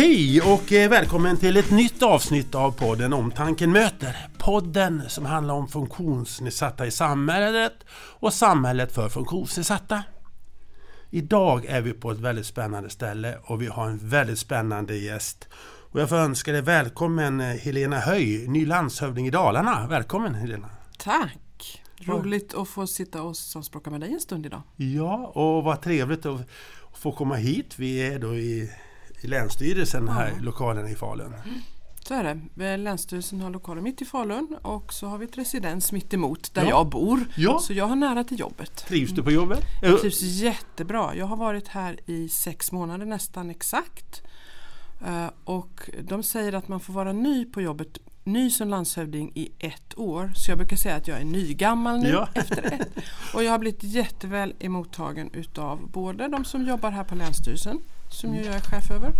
Hej och eh, välkommen till ett nytt avsnitt av podden Omtanken möter. Podden som handlar om funktionsnedsatta i samhället och samhället för funktionsnedsatta. Idag är vi på ett väldigt spännande ställe och vi har en väldigt spännande gäst. Och jag får önska dig välkommen eh, Helena Höj, ny landshövding i Dalarna. Välkommen Helena! Tack! Roligt att få sitta och samspråka med dig en stund idag. Ja, och vad trevligt att få komma hit. Vi är då i i Länsstyrelsen här, ja. lokalerna i Falun. Så är det. Länsstyrelsen har lokaler mitt i Falun och så har vi ett residens mitt emot där ja. jag bor. Ja. Så jag har nära till jobbet. Trivs du på jobbet? Jag trivs jättebra. Jag har varit här i sex månader nästan exakt. Eh, och de säger att man får vara ny på jobbet ny som landshövding i ett år. Så jag brukar säga att jag är nygammal nu ja. efter ett. Och jag har blivit jätteväl emottagen utav både de som jobbar här på Länsstyrelsen som mm. jag är chef över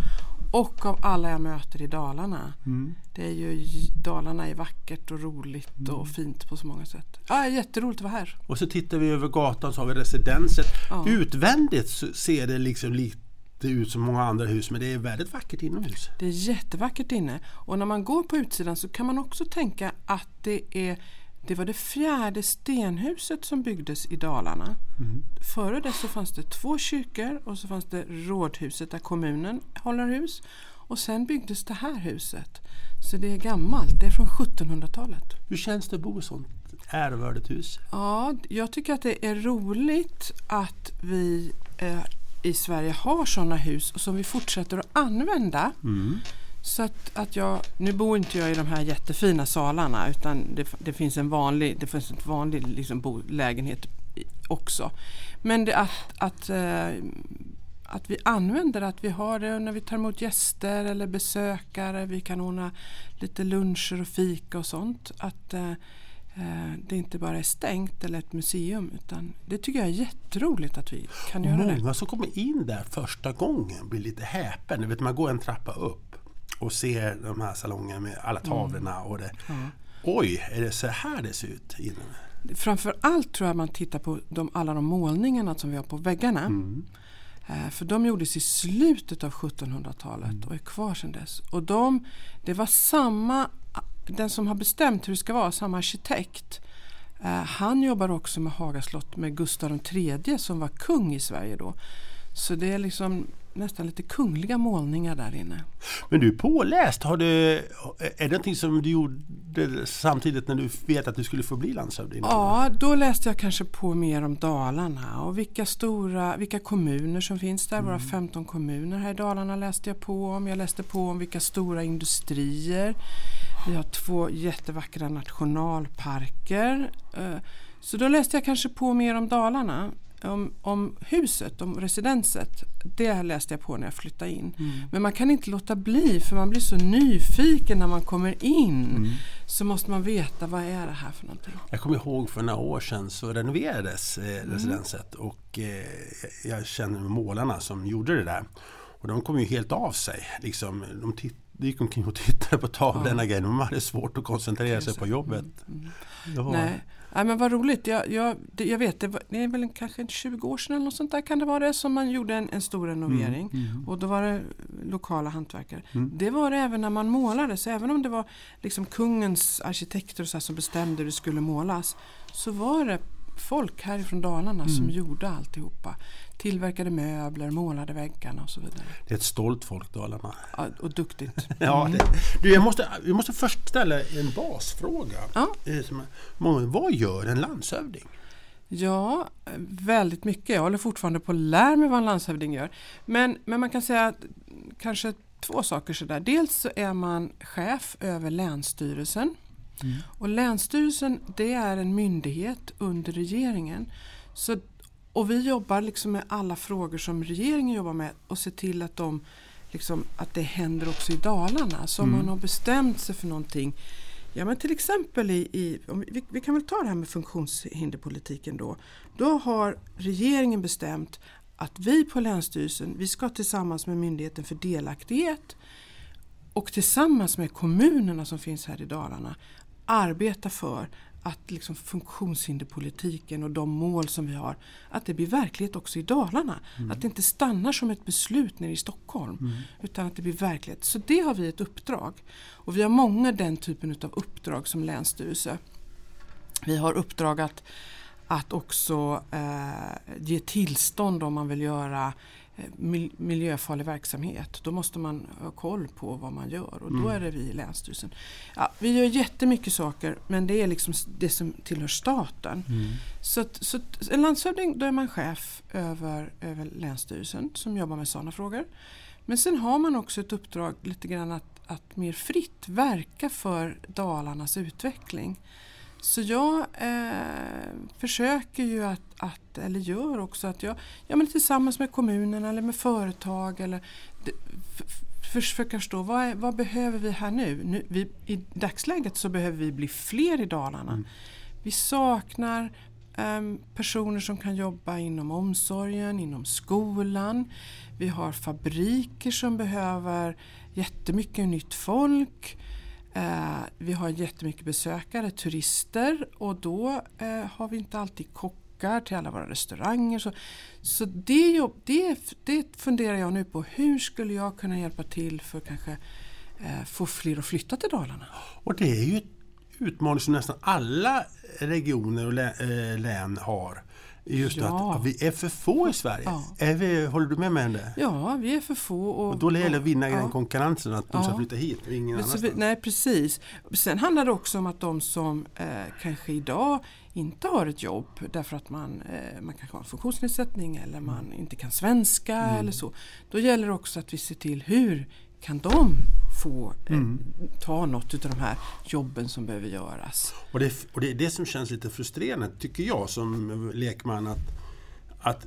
och av alla jag möter i Dalarna. Mm. Det är ju, Dalarna är vackert och roligt mm. och fint på så många sätt. Ja, jätteroligt att vara här. Och så tittar vi över gatan så har vi residenset. Ja. Utvändigt ser det liksom lite ut som många andra hus men det är väldigt vackert inomhus. Det är jättevackert inne och när man går på utsidan så kan man också tänka att det är det var det fjärde stenhuset som byggdes i Dalarna. Mm. Före det så fanns det två kyrkor och så fanns det rådhuset där kommunen håller hus. Och sen byggdes det här huset. Så det är gammalt, det är från 1700-talet. Hur känns det att bo i sånt ärevördigt hus? Ja, jag tycker att det är roligt att vi eh, i Sverige har sådana hus och som vi fortsätter att använda. Mm. Så att, att jag, nu bor inte jag i de här jättefina salarna utan det, det finns en vanlig, det finns en vanlig liksom bo, lägenhet också. Men det, att, att, äh, att vi använder att vi har det när vi tar emot gäster eller besökare. Vi kan ordna lite luncher och fika och sånt. Att äh, det inte bara är stängt eller ett museum utan det tycker jag är jätteroligt att vi kan göra Många det. Många som kommer in där första gången blir lite häpen. vet, man går en trappa upp och ser de här salongerna med alla mm. tavlorna. Och det, mm. Oj, är det så här det ser ut? Innan? Framförallt tror jag man tittar på de, alla de målningarna som vi har på väggarna. Mm. Eh, för de gjordes i slutet av 1700-talet mm. och är kvar sedan dess. Och de, det var samma, den som har bestämt hur det ska vara, samma arkitekt. Eh, han jobbar också med Haga slott med Gustav III som var kung i Sverige då. Så det är liksom nästan lite kungliga målningar där inne. Men du är påläst. Har du, är det någonting som du gjorde samtidigt när du vet att du skulle få bli landshövding? Ja, då läste jag kanske på mer om Dalarna och vilka stora, vilka kommuner som finns där. Mm. Våra 15 kommuner här i Dalarna läste jag på om. Jag läste på om vilka stora industrier. Vi har två jättevackra nationalparker. Eh, så då läste jag kanske på mer om Dalarna om, om huset, om residenset, det läste jag på när jag flyttade in. Mm. Men man kan inte låta bli för man blir så nyfiken när man kommer in. Mm. Så måste man veta vad är det här för någonting. Jag kommer ihåg för några år sedan så renoverades eh, mm. residenset och eh, jag känner målarna som gjorde det där. Och de kom ju helt av sig. Liksom, de titt gick omkring och tittade på tavlorna ja. De hade svårt att koncentrera sig på jobbet. Mm. mm. Nej. Ja, men vad roligt. Jag, jag, jag vet, det, var, det är väl kanske 20 år sedan eller något sånt där kan det vara det som man gjorde en, en stor renovering. Mm, mm. Och då var det lokala hantverkare. Mm. Det var det även när man målade. Så även om det var liksom kungens arkitekter och så som bestämde hur det skulle målas. Så var det folk härifrån Dalarna som mm. gjorde alltihopa tillverkade möbler, målade väggarna och så vidare. Det är ett stolt folk Dalarna. Ja, och duktigt. ja, det, du, jag, måste, jag måste först ställa en basfråga. Ja. Eh, vad gör en landshövding? Ja, väldigt mycket. Jag håller fortfarande på att lära mig vad en landshövding gör. Men, men man kan säga att kanske två saker sådär. Dels så är man chef över Länsstyrelsen. Mm. Och Länsstyrelsen det är en myndighet under regeringen. Så och vi jobbar liksom med alla frågor som regeringen jobbar med och ser till att, de, liksom, att det händer också i Dalarna. Så om mm. man har bestämt sig för någonting Ja men till exempel i, i vi, vi, kan väl ta det här med funktionshinderpolitiken då. Då har regeringen bestämt att vi på Länsstyrelsen, vi ska tillsammans med Myndigheten för delaktighet och tillsammans med kommunerna som finns här i Dalarna arbeta för att liksom funktionshinderpolitiken och de mål som vi har, att det blir verklighet också i Dalarna. Mm. Att det inte stannar som ett beslut nere i Stockholm. Mm. Utan att det blir verklighet. Så det har vi ett uppdrag. Och vi har många den typen av uppdrag som länsstyrelse. Vi har uppdrag att, att också eh, ge tillstånd om man vill göra miljöfarlig verksamhet. Då måste man ha koll på vad man gör och då Mm. är det vi i Länsstyrelsen. Ja, vi gör jättemycket saker men det är liksom det som tillhör staten. Mm. Så, att, så att en landshövding då är man chef över, över Länsstyrelsen som jobbar med sådana frågor. Men sen har man också ett uppdrag lite grann att, att mer fritt verka för Dalarnas utveckling. Så jag eh, försöker ju att, att, eller gör också att jag ja, men tillsammans med kommunen eller med företag eller försöka förstå vad, är, vad behöver vi här nu? nu vi, I dagsläget så behöver vi bli fler i Dalarna. Mm. Vi saknar ehm, personer som kan jobba inom omsorgen, inom skolan. Vi har fabriker som behöver jättemycket nytt folk. Eh, vi har jättemycket besökare, turister och då eh, har vi inte alltid kockar till alla våra restauranger. Så, så det, det, det funderar jag nu på. Hur skulle jag kunna hjälpa till för att kanske eh, få fler att flytta till Dalarna? Och det är ju en utmaning som nästan alla regioner och eh, län har. Just Ja. att vi är för få i Sverige. Ja. Är vi, håller du med mig om det? Ja, vi är för få. Och, Och då gäller det att vinna ja. den konkurrensen, att de ska flytta hit och ingen annanstans. Nej precis. Sen handlar det också om att de som eh, kanske idag inte har ett jobb därför att man, eh, man kanske har en funktionsnedsättning eller man inte kan svenska Mm. eller så. Då gäller det också att vi ser till hur kan de få eh, Mm. ta något av de här jobben som behöver göras. Och det, och det är det som känns lite frustrerande, tycker jag som lekman. Att, att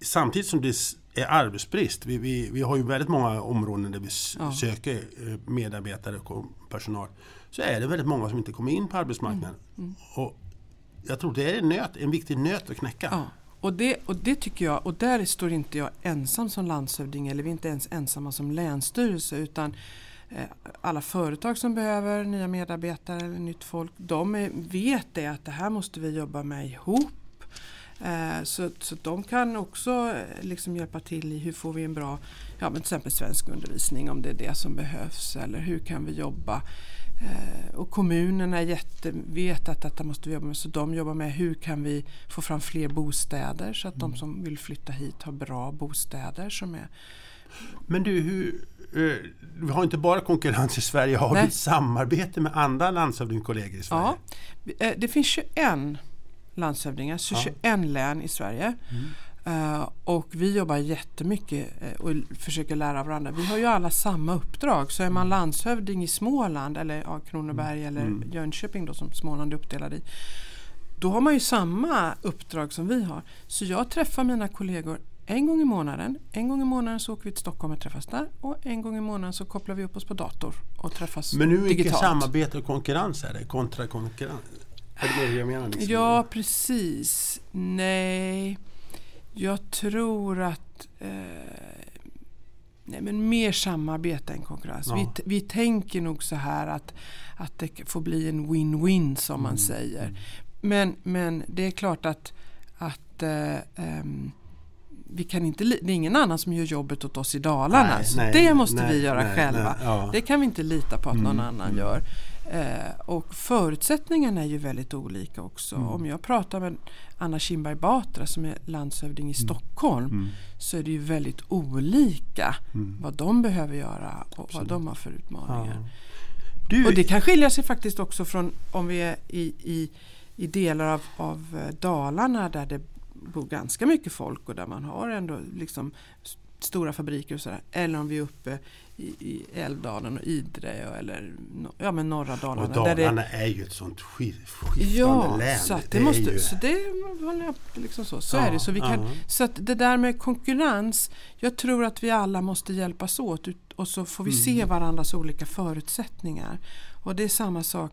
samtidigt som det är arbetsbrist, vi, vi, vi har ju väldigt många områden där vi Ja. söker eh, medarbetare och personal. Så är det väldigt många som inte kommer in på arbetsmarknaden. Mm. Och jag tror det är en, nöt, en viktig nöt att knäcka. Ja. Och det, och det tycker jag, och där står inte jag ensam som landshövding eller vi är inte ens ensamma som länsstyrelse utan alla företag som behöver nya medarbetare eller nytt folk, de är, vet det att det här måste vi jobba med ihop. Eh, så, så de kan också eh, liksom hjälpa till i hur får vi en bra, ja men till exempel svensk undervisning om det är det som behövs eller hur kan vi jobba Eh, och kommunerna jätte, vet att detta måste vi jobba med så de jobbar med hur kan vi få fram fler bostäder så att de som vill flytta hit har bra bostäder som är Men du, hur, eh, vi har inte bara konkurrens i Sverige, har Nej. vi ett samarbete med andra landshövdingkollegor i Sverige? Ja, eh, det finns 21 landshövdingar, 21 län i Sverige. Mm. Eh, och vi jobbar jättemycket eh, och försöker lära av varandra. Vi har ju alla samma uppdrag. Så är man landshövding i Småland eller ja, Kronoberg eller Mm. Jönköping då som Småland är uppdelad i. Då har man ju samma uppdrag som vi har. Så jag träffar mina kollegor en gång i månaden. En gång i månaden så åker vi till Stockholm och träffas där. Och en gång i månaden så kopplar vi upp oss på dator och träffas Men hur mycket digitalt. samarbete och konkurrens är det kontra konkurrens? Är det det jag menar? Liksom? Ja, precis. Nej, jag tror att eh, nej, men mer samarbete än konkurrens. Ja. Vi, vi tänker nog så här att, att det får bli en win-win som man Mm. säger. Men, men det är klart att, att eh, ehm, vi kan inte, det är ingen annan som gör jobbet åt oss i Dalarna. Nej, så nej, det måste nej, vi göra själva. ja. Det kan vi inte lita på att någon Mm, annan mm. gör. Eh, och förutsättningarna är ju väldigt olika också. Mm. Om jag pratar med Anna Kinberg Batra som är landshövding i Stockholm Mm. så är det ju väldigt olika Mm. vad de behöver göra och Absolut. vad de har för utmaningar. Ja. Du, Och det kan skilja sig faktiskt också från om vi är i, i, i delar av, av eh, Dalarna där det bor ganska mycket folk och där man har ändå liksom stora fabriker och sådär. Eller om vi är uppe i, i Älvdalen och Idre eller ja, men norra Dalarna. och där det- Dalarna är ju ett sånt skif- skiftande Ja, län. så, att det är måste, ju- så det liksom så. Så Ja, är det. Så, vi kan, ja. så att det där med konkurrens, jag tror att vi alla måste hjälpas åt och så får vi Mm. se varandras olika förutsättningar. Och det är samma sak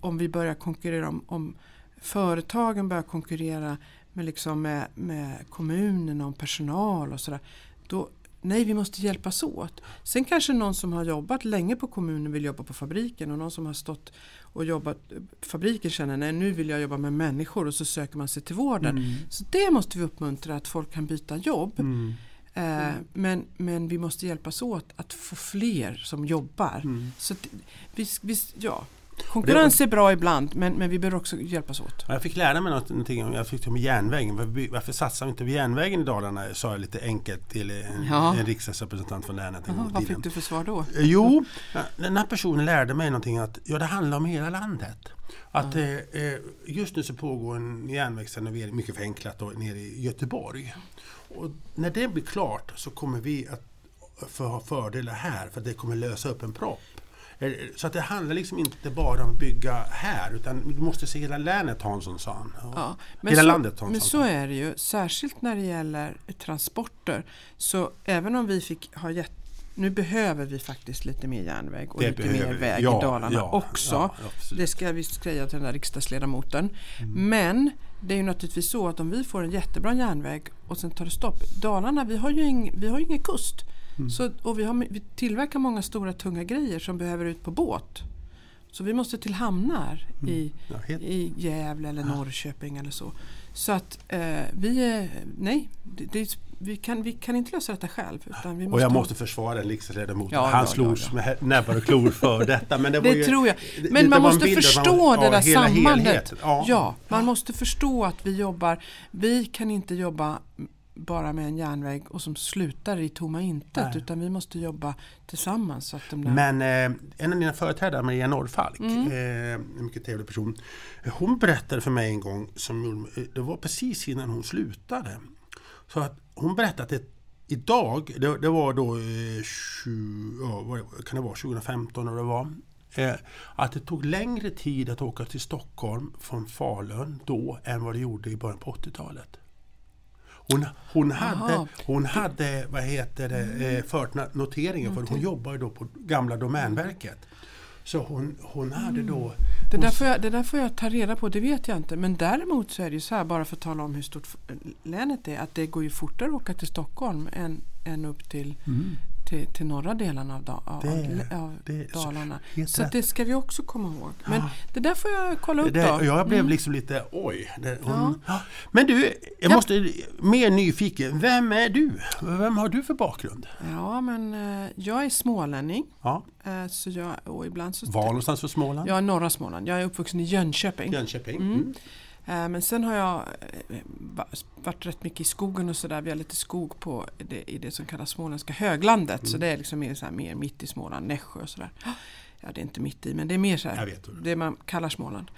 om vi börjar konkurrera om, om företagen börjar konkurrera med, liksom med, med kommunerna om personal och sådär. Då, nej, vi måste hjälpas åt. Sen kanske någon som har jobbat länge på kommunen vill jobba på fabriken och någon som har stått och jobbat fabriken känner nej nu vill jag jobba med människor och så söker man sig till vården. Mm. Så det måste vi uppmuntra att folk kan byta jobb. Mm. Eh, men, men vi måste hjälpas åt att få fler som jobbar. Mm. Så att, vi, vi, ja. Konkurrens är bra ibland men, men vi behöver också hjälpas åt. Jag fick lära mig någonting om, jag fick om järnvägen. Varför, varför satsar vi inte på järnvägen i Dalarna? Sa jag lite enkelt till en, Ja. en riksdagsrepresentant från länet Aha, vad fick du för svar då? Eh, Jo, den här personen lärde mig någonting att ja, det handlar om hela landet. Att Ja. eh, just nu så pågår en järnvägsrenovering, mycket förenklat, då, nere i Göteborg. Och när det blir klart så kommer vi att få ha fördelar här för det kommer lösa upp en propp. Eh, Så att det handlar liksom inte bara om att bygga här utan vi måste se hela länet Hansson sa han. Ja, Hela så, landet Hansson Men så är det ju, särskilt när det gäller transporter. Så även om vi fick ha gett, nu behöver vi faktiskt lite mer järnväg och Det lite mer väg Ja, i Dalarna ja, också. det ska vi säga till den där riksdagsledamoten. Mm. Men det är ju naturligtvis så att om vi får en jättebra järnväg och sen tar det stopp. Dalarna, vi har ju ing, vi har ju ingen kust. Mm. Så, och vi, har, vi tillverkar många stora tunga grejer som behöver ut på båt. Så vi måste till hamnar i, Ja, i Gävle eller Norrköping eller så. Så att eh, vi nej, det, det, vi, kan, vi kan inte lösa detta själv. Utan vi Och jag måste försvara en riksdagsledamot. Ja, Han ja, slogs ja, ja. med näbbar och klor för detta. Men det, Det ju, tror jag. Men det man måste förstå man- det ja, där sambandet. Ja. Ja, man måste förstå att vi jobbar, vi kan inte jobba bara med en järnväg och som slutar i tomma intet Nej. utan vi måste jobba tillsammans. Så att de där, Men eh, en av dina företrädare, Maria Norrfalk, Mm. eh, en mycket trevlig person. Hon berättade för mig en gång, som, gjorde- det var precis innan hon slutade. Så att hon berättade att det, idag, det, det var då eh, 20, ja, kan det vara, 2015 eller det var. Eh, att det tog längre tid att åka till Stockholm från Falun då än vad det gjorde i början på 80-talet. Hon, hon, hade, Aha. hon hade, vad heter det, eh, fört noteringar för hon jobbar ju då på gamla Domänverket. Så hon, hon hade då... det, hon- där får jag, det där får jag ta reda på, det vet jag inte. Men däremot så är det ju så här, bara för att tala om hur stort länet är, att det går ju fortare att åka till Stockholm än, än upp till, Mm, till, till norra delen av, da, av, Det- av, det så- Dalarna. Så rätt. det ska vi också komma ihåg. Men Ja. det där får jag kolla upp det, då. jag blev Mm. liksom lite oj. Det, hon, ja. Men du, jag måste mer nyfiken. Vem är du? Vem har du för bakgrund? Ja, men eh, jag är smålänning. Ja, Eh, så jag, och ibland så var någonstans för Småland? Jag är norra Småland. Jag är uppvuxen i Jönköping. Jönköping. Mm. Mm. Eh, men sen har jag eh, va- varit rätt mycket i skogen och sådär. Vi har lite skog på det, i det som kallas småländska höglandet. Mm. Så det är liksom mer, så här, mer mitt i Småland, Nässjö och sådär. Ja, det är inte mitt i, men det är mer så här, det man kallar Småland.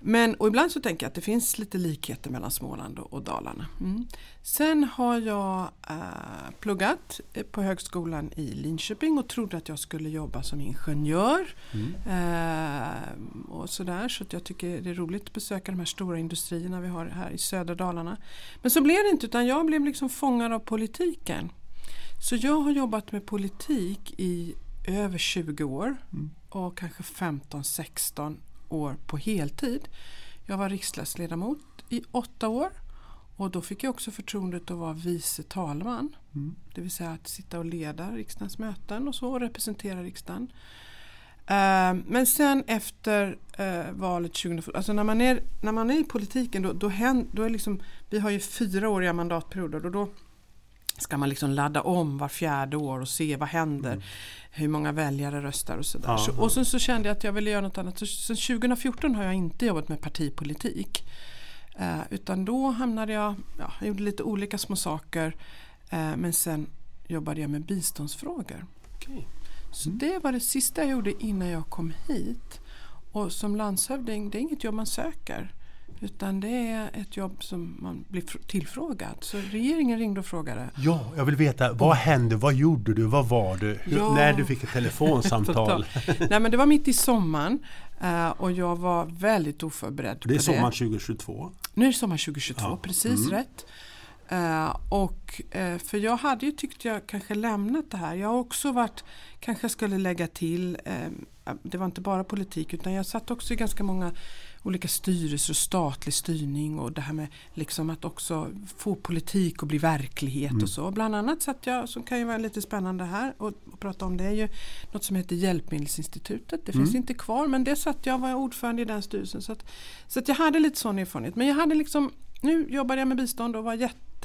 Men, och ibland så tänker jag att det finns lite likheter mellan Småland och, Dalarna. Mm. Sen har jag eh, pluggat på högskolan i Linköping och trodde att jag skulle jobba som ingenjör. Mm. Eh, och sådär, så att jag tycker det är roligt att besöka de här stora industrierna vi har här i södra Dalarna. Men så blev det inte utan jag blev liksom fångad av politiken. Så jag har jobbat med politik i över 20 år Mm. Och kanske 15-16 år på heltid. Jag var riksdagsledamot i åtta år och då fick jag också förtroendet att vara vice talman. Mm. Det vill säga att sitta och leda riksdagens möten och så och representera riksdagen. Eh, Men sen efter eh, valet 2014, alltså när man är, när man är i politiken då, då, händer, då är liksom, vi har ju fyraåriga mandatperioder och då ska man liksom ladda om var fjärde år och se vad händer, hur många väljare röstar och sådär. Ja, Så, och sen så kände jag att jag ville göra något annat. Så, sen 2014 har jag inte jobbat med partipolitik. Eh, utan då hamnade jag, ja, jag gjorde lite olika små saker eh, men sen jobbade jag med biståndsfrågor. Okej. Så Mm. det var det sista jag gjorde innan jag kom hit. Och som landshövding, det är inget jobb man söker. Utan det är ett jobb som man blir fr- tillfrågad. Så regeringen ringde och frågade. Ja, jag vill veta, vad hände? Vad gjorde du? Vad var du? Hur, Ja. När du fick ett telefonsamtal? Nej men det var mitt i sommaren eh, och jag var väldigt oförberedd Det är sommaren det. 2022. Nu är det sommar 2022, Ja. precis Mm. rätt. Eh, och, eh, för jag hade ju tyckt jag kanske lämnat det här. Jag har också varit, kanske skulle lägga till, eh, det var inte bara politik utan jag satt också i ganska många olika styrelser och statlig styrning och det här med liksom att också få politik att bli verklighet Mm. och så. Bland annat satt jag, som kan ju vara lite spännande här och, och prata om det, är ju något som heter Hjälpmedelsinstitutet. Det finns Mm. inte kvar men det satt jag, var ordförande i den styrelsen. Så att, så att jag hade lite sån erfarenhet. Men jag hade liksom, nu jobbade jag med bistånd och var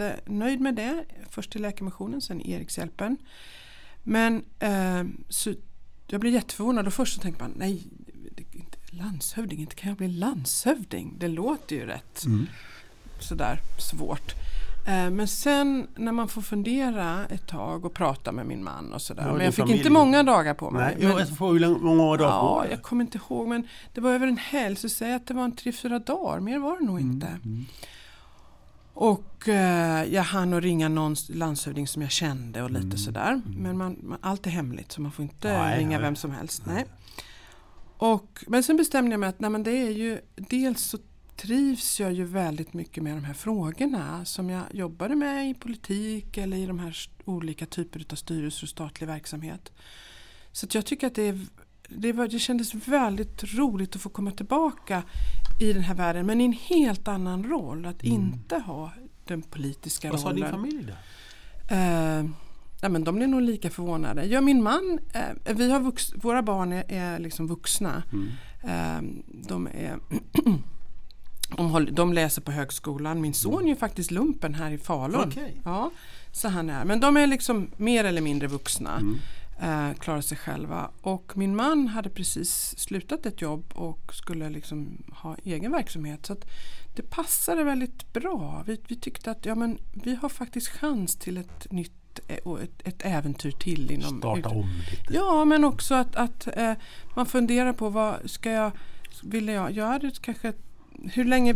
jättenöjd med det. Först i Läkarmissionen, sen Erikshjälpen. Men eh, så jag blev jätteförvånad och först så tänkte man nej, inte landshövding, inte kan jag bli landshövding? Det låter ju rätt Mm. sådär svårt. Eh, Men sen när man får fundera ett tag och prata med min man och sådär. Ja, Men jag fick familj. inte många dagar på mig. Nej, men, jag får hur många dagar ja, på jag kommer inte ihåg men det var över en helg så säg att det var en tre, fyra dagar. Mer var det nog inte. Mm. Och eh, jag hann att ringa någon landshövding som jag kände och lite Mm. sådär. Men man, man, allt är hemligt så man får inte Nej, ringa nej. vem som helst. Nej. Och, men sen bestämde jag mig att nej, men det är ju, dels så trivs jag ju väldigt mycket med de här frågorna som jag jobbade med i politik eller i de här olika typer av styrelser och statlig verksamhet. Så jag tycker att det, är, det, var, det kändes väldigt roligt att få komma tillbaka i den här världen men i en helt annan roll. Att Mm. inte ha den politiska Vad sa rollen. din familj då? Eh, ja, men de blir nog lika förvånade. Ja, min man, eh, vi har vux, våra barn är, är liksom vuxna. Mm. Eh, de, är, de, läser på högskolan. Min son är ju faktiskt lumpen här i Falun. Okej. Ja, så han är. Men de är liksom mer eller mindre vuxna. Mm. Eh, klarar sig själva. Och min man hade precis slutat ett jobb och skulle liksom ha egen verksamhet. Så det passade väldigt bra. Vi, vi tyckte att ja, men vi har faktiskt chans till ett nytt eh, och ett, ett äventyr till. Inom Starta om lite. Ja, men också att, att eh, man funderar på vad ska jag, vill jag göra det kanske, hur länge,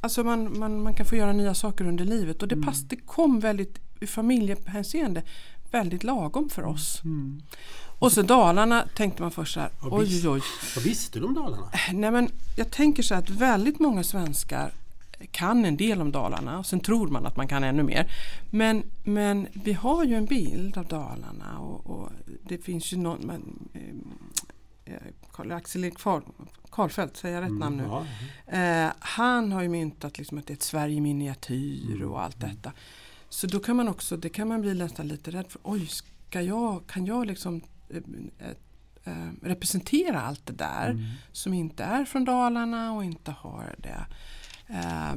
alltså man, man, man kan få göra nya saker under livet och det, pass, det kom väldigt, i familjehänseende, väldigt lagom för oss. Mm. Och så Dalarna tänkte man först så här, Ja, oj oj oj. Vad visste du om Dalarna? Nej men jag tänker så här att väldigt många svenskar kan en del om Dalarna och sen tror man att man kan ännu mer. Men, men vi har ju en bild av Dalarna och, och det finns ju någon, men, eh, eh, Axel Erik Karlfeldt, säger jag rätt namn nu? Mm, Ja. Eh, han har ju myntat liksom att det är ett Sverige miniatyr och allt detta. Så då kan man också, det kan man bli nästan lite rädd för. Oj, ska jag, kan jag liksom eh, eh, representera allt det där Mm. som inte är från Dalarna och inte har det. Eh,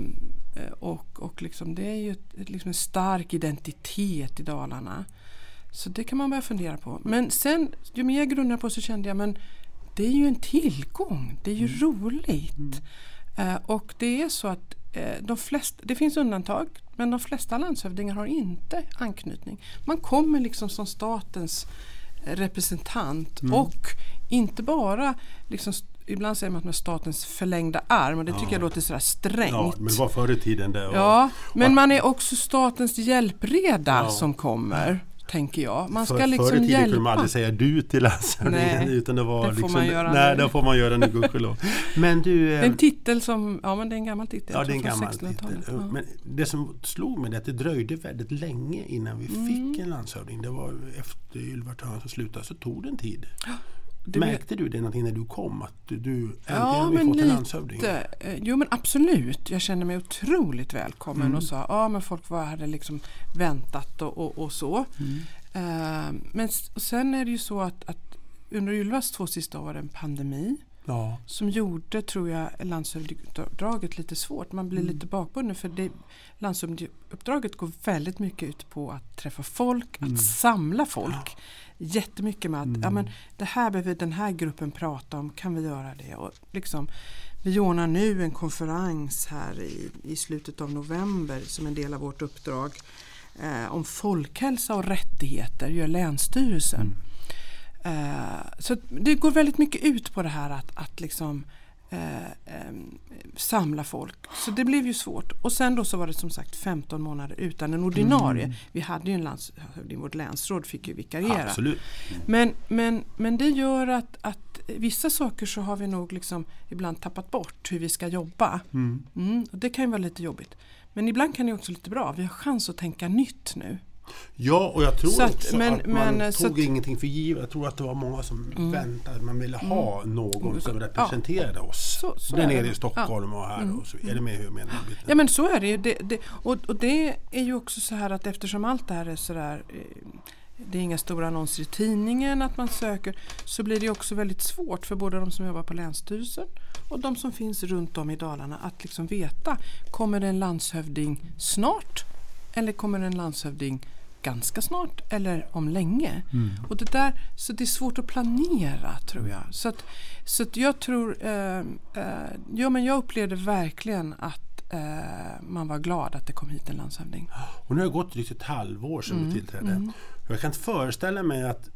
och och liksom, det är ju ett, liksom en stark identitet i Dalarna. Så det kan man börja fundera på. Men sen, ju mer jag grundade på så kände jag men det är ju en tillgång. Det är ju roligt. Eh, och det är så att eh, de flesta, det finns undantag, men de flesta landshövdingar har inte anknytning. Man kommer liksom som statens representant och inte bara liksom, Ibland säger man att man är statens förlängda arm och det tycker Ja. jag låter sådär strängt. Ja, men det var förr i tiden det. och- Ja, men man är också statens hjälpreda Ja. som kommer, tänker jag. Man ska För, liksom förr i tiden kunde man aldrig säga du till landshövdingen. Utan det var det får liksom, man göra Nej, nu. det får man göra nu gudskelov. Men du... Det eh, är en titel som, ja men det är en gammal titel. Ja, det är en gammal 1600-talet. titel. Ja. Men det som slog mig är att det dröjde väldigt länge innan vi Mm. fick en landshövding. Det var efter Ylva Törnsson slutade så tog det en tid. Det Märkte du det någonting när du kom? Att du, du äntligen Ja, men fått en lite. landshövding? Eh, Jo men absolut, jag kände mig otroligt välkommen Mm. och sa ja men folk var, hade liksom väntat och, och, och så. Mm. Eh, men sen är det ju så att, att under Ylvas två sista år en pandemi Ja. som gjorde, tror jag, landshövdingeuppdraget lite svårt. Man blir Mm. lite bakbunden för det, landshövdingeuppdraget går väldigt mycket ut på att träffa folk, Mm. att samla folk. Jättemycket med att Mm. ja, men det här behöver den här gruppen prata om, kan vi göra det? Och liksom, vi ordnar nu en konferens här i, i slutet av november som en del av vårt uppdrag eh, om folkhälsa och rättigheter, gör Länsstyrelsen. Eh, så det går väldigt mycket ut på det här att, att liksom eh, samla folk. Så det blev ju svårt. Och sen då så var det som sagt 15 månader utan en ordinarie. Mm. Vi hade ju en landshövding, vårt länsråd fick ju vikariera. Absolut. Men, men, men det gör att, att vissa saker så har vi nog liksom ibland tappat bort hur vi ska jobba. Mm. Mm, och det kan ju vara lite jobbigt. Men ibland kan det också lite bra. Vi har chans att tänka nytt nu. Ja, och jag tror Så att- också men- att man men, tog att- Mm. ingenting för givet. Jag tror att det var många som väntade. Man ville ha någon som Ja. representerade oss. Så- så Där är nere det. i Stockholm och här. Och så. Är det med hur jag menar? Ja men så är det ju. Det, det, och, och det är ju också så här att eftersom allt det här är sådär eh, det är inga stora annonser i tidningen att man söker så blir det också väldigt svårt för både de som jobbar på Länsstyrelsen och de som finns runt om i Dalarna att liksom veta kommer det en landshövding snart eller kommer det en landshövding ganska snart eller om länge. Och det där, så det är svårt att planera tror jag. Så, att, så att jag tror, eh, eh, ja men jag upplevde verkligen att eh, man var glad att det kom hit en landshövding. Och nu har det gått drygt ett halvår sedan Mm, du tillträdde. Jag kan inte föreställa mig att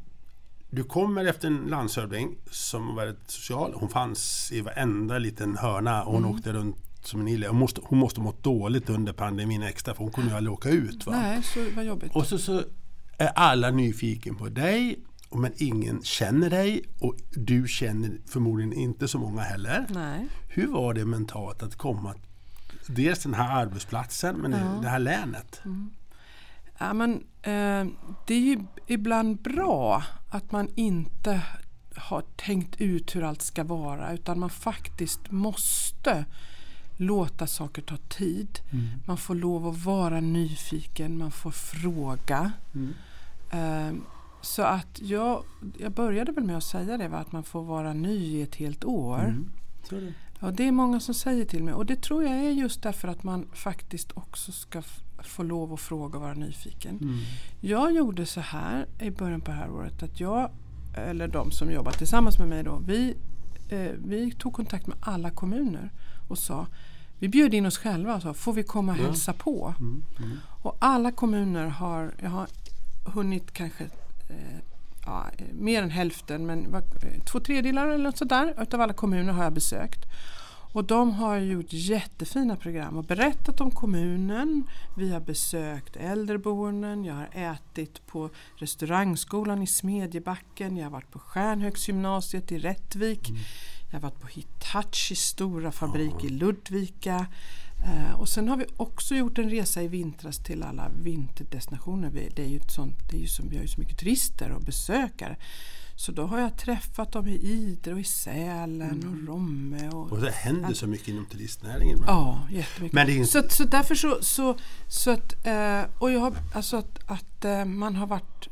du kommer efter en landshövding som var väldigt social. Hon fanns i varenda liten hörna och hon Mm. åkte runt som en ille. Hon måste, hon måste mått dåligt under pandemin extra för hon kunde ju aldrig åka ut. Va? Nej, så var jobbigt. Och så, så är alla nyfiken på dig men ingen känner dig och du känner förmodligen inte så många heller. Nej. Hur var det mentalt att komma dels den här arbetsplatsen men det här länet? Ja, men, eh, det är ju ibland bra att man inte har tänkt ut hur allt ska vara utan man faktiskt måste låta saker ta tid. Man får lov att vara nyfiken, man får fråga. Eh, så att jag, jag började väl med att säga det, va? att man får vara ny i ett helt år. Är det. Ja, det är många som säger till mig och det tror jag är just därför att man faktiskt också ska få lov att fråga och vara nyfiken. Mm. Jag gjorde så här i början på det här året att jag, eller de som jobbar tillsammans med mig då, vi, eh, vi tog kontakt med alla kommuner och sa vi bjöd in oss själva och sa får vi komma och Ja. hälsa på? Mm. Mm. Och alla kommuner har, jag har hunnit kanske eh, ja, mer än hälften, men vad- eh, två tredjedelar eller något sådär utav alla kommuner har jag besökt. Och de har gjort jättefina program och berättat om kommunen. Vi har besökt äldreboenden, jag har ätit på restaurangskolan i Smedjebacken, jag har varit på Stjärnhögsgymnasiet i Rättvik, jag har varit på Hitachis stora fabrik i Ludvika. Eh, och sen har vi också gjort en resa i vintras till alla vinterdestinationer. Vi, det är ju ett sånt, det är ju som, vi har ju så mycket turister och besökare. Så då har jag träffat dem i Idre och i Sälen och Romme. Och, Och det händer så mycket inom turistnäringen. Ja, jättemycket. Men det är inte- så, att- så därför så, så, så att, eh, och jag har, alltså att, att eh, man har varit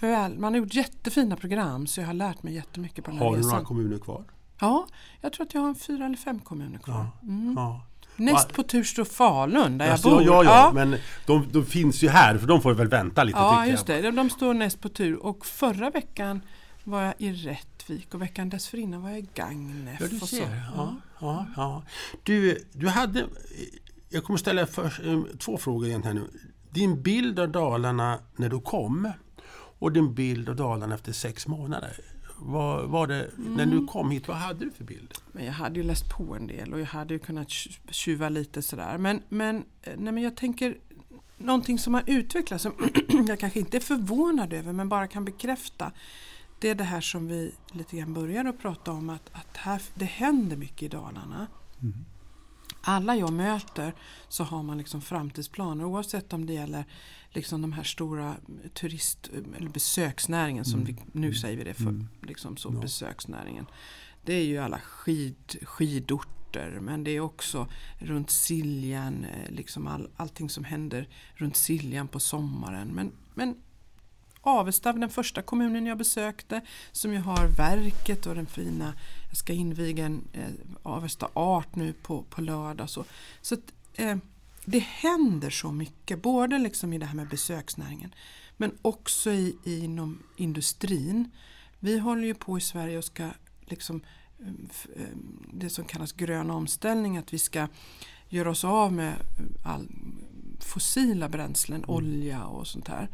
väl, man har gjort jättefina program så jag har lärt mig jättemycket på den här Har du några resan. kommuner kvar? Ja, jag tror att jag har en fyra eller fem kommuner kvar. Mm. Ja. Näst på tur står Falun där Alltså, jag bor. ja, ja, ja, men de, de finns ju här för de får väl vänta lite Ja, just det. De står näst på tur. Och förra veckan var jag i Rättvik och veckan dessförinnan var jag i Gagnef. Ja, du ser. Ja, ja, ja. Du, du hade... Jag kommer ställa för, eh, två frågor egentligen nu. Din bild av Dalarna när du kom och din bild av Dalarna efter sex månader. Vad var det, När Mm. du kom hit, vad hade du för bild? Men jag hade ju läst på en del och jag hade ju kunnat tj- tjuva lite sådär. Men, men, eh, nej, men jag tänker någonting som har utvecklats som jag kanske inte är förvånad över men bara kan bekräfta. Det är det här som vi lite grann började att prata om att, att här, det händer mycket i Dalarna. Alla jag möter så har man liksom framtidsplaner oavsett om det gäller liksom de här stora turist eller besöksnäringen som vi, nu säger vi det för liksom så, Ja. besöksnäringen. Det är ju alla skid, skidorter men det är också runt Siljan, eh, liksom all, allting som händer runt Siljan på sommaren. Men, men Avesta, den första kommunen jag besökte, som ju har verket och den fina, jag ska inviga en eh, Avesta Art nu på, på lördag. Så, så att, eh, det händer så mycket, både liksom i det här med besöksnäringen men också i, inom industrin. Vi håller ju på i Sverige och ska liksom eh, eh, det som kallas grön omställning, att vi ska göra oss av med all fossila bränslen, olja och sånt här.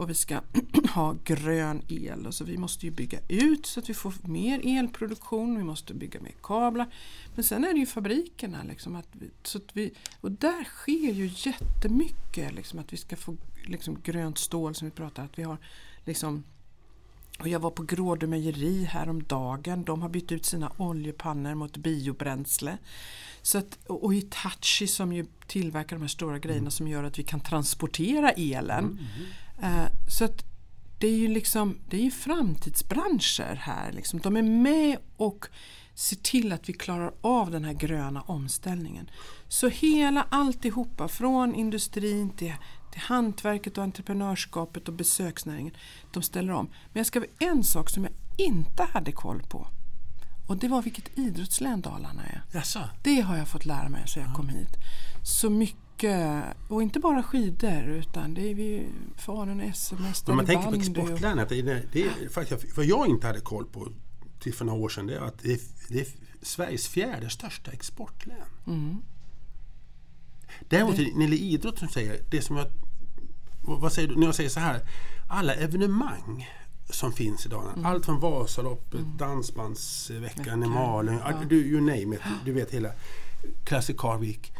Och vi ska ha grön el. Och så vi måste ju bygga ut så att vi får mer elproduktion. Vi måste bygga mer kablar. Men sen är det ju fabrikerna. Liksom, att vi, så att vi, och där sker ju jättemycket. Liksom, att vi ska få liksom, grönt stål som vi pratar att vi har liksom, Och jag var på Grådö mejeri häromdagen. De har bytt ut sina oljepannor mot biobränsle. Så att, och Hitachi som ju tillverkar de här stora grejerna som gör att vi kan transportera elen. Eh, så att det är ju liksom, det är ju framtidsbranscher här. Liksom. De är med och ser till att vi klarar av den här gröna omställningen. Så hela alltihopa från industrin till, till hantverket och entreprenörskapet och besöksnäringen. De ställer om. Men jag ska en sak som jag inte hade koll på. Och det var vilket idrottslän Dalarna är. Jaså? Det har jag fått lära mig sedan jag kom hit. Så mycket, och inte bara skidor utan det är vi Falun SM-mästare man i tänker på exportlänet, det är, det är faktiskt vad jag inte hade koll på till för några år sedan, det är att det är, det är Sveriges fjärde största exportlän. Mm. Däremot när det gäller idrott som säger, det som jag, vad säger du, när jag säger så här, alla evenemang som finns i Dalarna, allt från Vasaloppet, Dansbandsveckan i Veckan, Malung, ja. du, you name it, du vet hela Classic Car Week.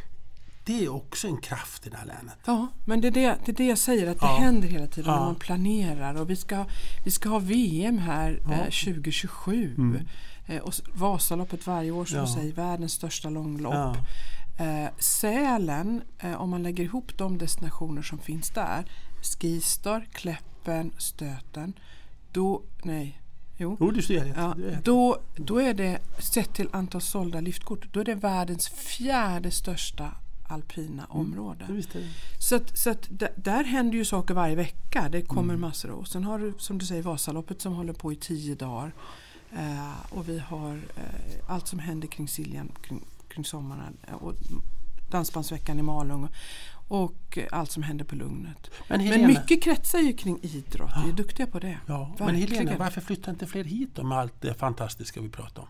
Det är också en kraft i det här länet. Ja, men det är det, det är det jag säger att det Ja. händer hela tiden Ja. när man planerar och vi ska, vi ska ha VM här Ja. eh, 2027 Mm. eh, och Vasaloppet varje år som Ja. du säger, världens största långlopp. Eh, Sälen, eh, om man lägger ihop de destinationer som finns där, Skistar, Kläppen, Stöten, då, nej, jo, Jo, du ser. Ja, då, då är det, sett till antal sålda liftkort, då är det världens fjärde största alpina område. Det visste jag. Så, att, så att där händer ju saker varje vecka. Det kommer Mm. massor. Och sen har du som du säger Vasaloppet som håller på i tio dagar. Eh, och vi har eh, allt som händer kring Siljan kring, kring sommaren. eh, Och Dansbandsveckan i Malung. Och eh, allt som händer på Lugnet. Men Men mycket kretsar ju kring idrott. Vi är duktiga på det. Ja, men. Helena, varför flyttar inte fler hit då med allt det fantastiska vi pratar om?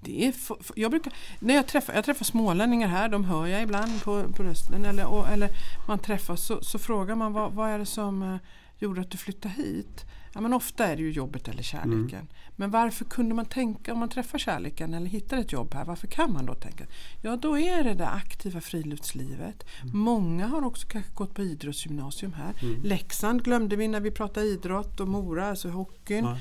Det är jag, brukar, när jag, träffar, jag träffar smålänningar här, de hör jag ibland på, på rösten. Eller, och, eller man träffas så, så frågar man vad, vad är det som eh, gjorde att du flyttade hit? Ja, men ofta är det ju jobbet eller kärleken. Men varför kunde man tänka, om man träffar kärleken eller hittar ett jobb här, varför kan man då tänka? Ja, då är det det aktiva friluftslivet. Många har också kanske gått på idrottsgymnasium här. Leksand glömde vi när vi pratade idrott och Mora, alltså hockeyn. Ja.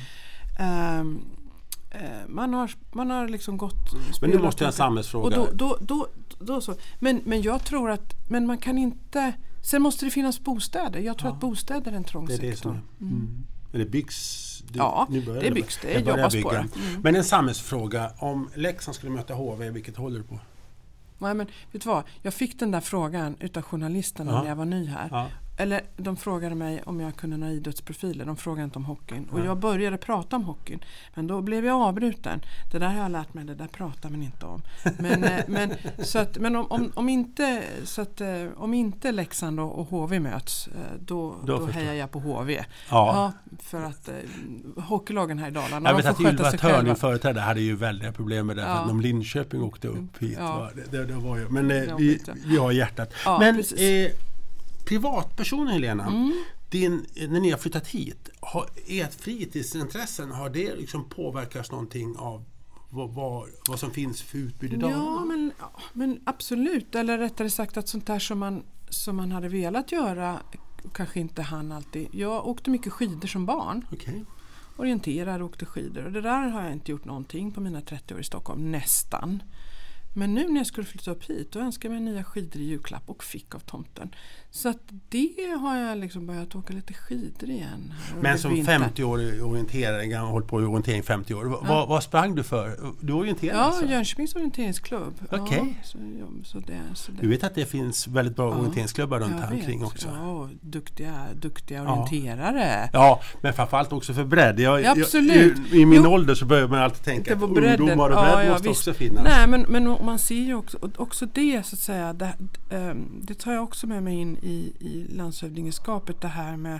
Eh, man, har, man har liksom gått... Men nu måste jag en samhällsfråga. och då, då, då, så. Men, men jag tror att men man kan inte... Sen måste det finnas bostäder. Jag tror att bostäder är en trång det det sektor. är. Mm. Men det byggs... Det, Ja, börjar det byggs. Det börjar jobbas på det. Mm. Men en samhällsfråga. Om Leksand skulle möta HV, vilket håller du på? Nej, men, vet du vad? Jag fick den där frågan utav journalisterna Ja. när jag var ny här. Ja. Eller de frågade mig om jag kunde några idrottsprofiler. De frågade inte om hockeyn. Och jag började prata om hockeyn. Men då blev jag avbruten. Det där har jag lärt mig, det där pratar man inte om. Men, eh, men, så att, men om, om, om, inte, så att, eh, om inte Leksand och, och HV möts, eh, då, Då då, hejar jag på HV. Ja. Ja, för att hockeylagen här i Dalarna, Jag de vet får att sköta sig själva. företrädare, hade ju väldiga problem med det. Ja. För att om Linköping åkte upp hit. Ja. Va? Det, det, det var ju, men eh, vi, vi har hjärtat. Ja, men precis. privatpersoner Helena, Mm. din, när ni har flyttat hit, har, ert fritidsintressen, har det liksom påverkats någonting av vad, vad, vad som finns för utbud idag? Ja men, ja, men absolut. Eller rättare sagt att sånt där som man, som man hade velat göra kanske inte han alltid. Jag åkte mycket skidor som barn. Okej. Orienterade och åkte skidor. Och det där har jag inte gjort någonting på mina 30 år i Stockholm. Nästan. Men nu när jag skulle flytta upp hit då önskade jag mig nya skidor i julklapp och fick av tomten. Så att det har jag liksom börjat åka lite skidor igen. Men som vintern. 50-årig orienterare, jag har hållit på i orientering i 50 år. Va- Vad, vad sprang du för? Du orienterade Ja, alltså? Jönköpings orienteringsklubb. Okej. Ja, så, ja, så det, så det. Du vet att det finns väldigt bra Ja. orienteringsklubbar runt här omkring också? Ja, duktiga, duktiga Ja. orienterare. Ja, men framförallt också för bredd. Jag, Ja, absolut. Jag, I, I min Jo. ålder så börjar man alltid tänka att ungdomar och Ja, bredd ja, måste också finnas. Nej, men, men man ser ju också, och också det så att säga. Det, ehm, det tar jag också med mig in i, i landshövdingeskapet. Det här med,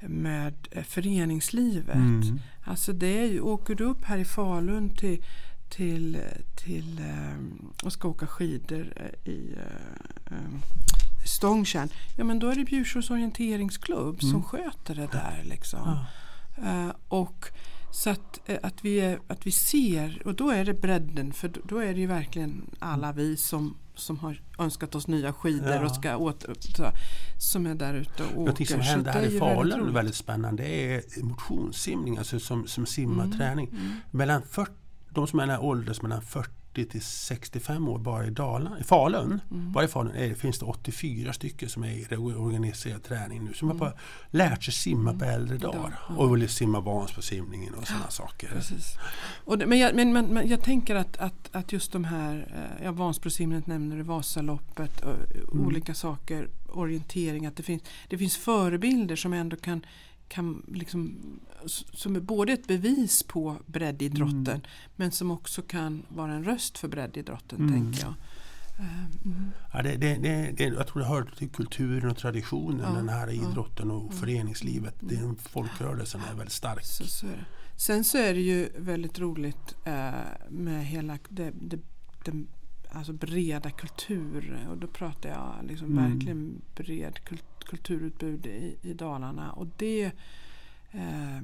med eh, föreningslivet. Mm. Alltså det är ju, åker du upp här i Falun till, till, till ehm, och ska åka skidor eh, i eh, ehm, Stångtjärn. Ja men då är det Bjursås orienteringsklubb som sköter det där liksom. Ja. Och Så att, eh, att, vi att vi ser, och då är det bredden, för då- är det ju verkligen alla vi som, som har önskat oss nya skidor Ja. och ska åter, som är där ute och åker. Någonting som Så hände här är i väldigt Falun, roligt. väldigt spännande, det är motionssimning, alltså som, som simmarträning. Mm. Mellan 40, de som är i ålders mellan 40 till 65 år bara i Dalarna, i Falun, Mm. bara i Falun är, finns det 84 stycken som är i organiserad träning nu. Som har Mm. bara lärt sig simma på äldre dagar. Ja. Och vill simma Vansbrosimningen och sådana saker. Precis. Och det, men, jag, men, men, men jag tänker att, att, att just de här, eh, ja, Vansbrosimningen nämner du, Vasaloppet, och, Mm. olika saker, orientering, att det finns, det finns förebilder som ändå kan, kan liksom, som är både ett bevis på breddidrotten Mm. men som också kan vara en röst för breddidrotten, Mm. tänker jag. Eh, mm. Ja, det, det, det, jag tror det hör till kulturen och traditionen, Ja, den här idrotten och Mm. föreningslivet. Det är en är väldigt stark. Så, så är. Sen så är det ju väldigt roligt eh, med hela det, det, den alltså breda kultur och då pratar jag liksom Mm. verkligen bred kult, kulturutbud i, i Dalarna och det eh,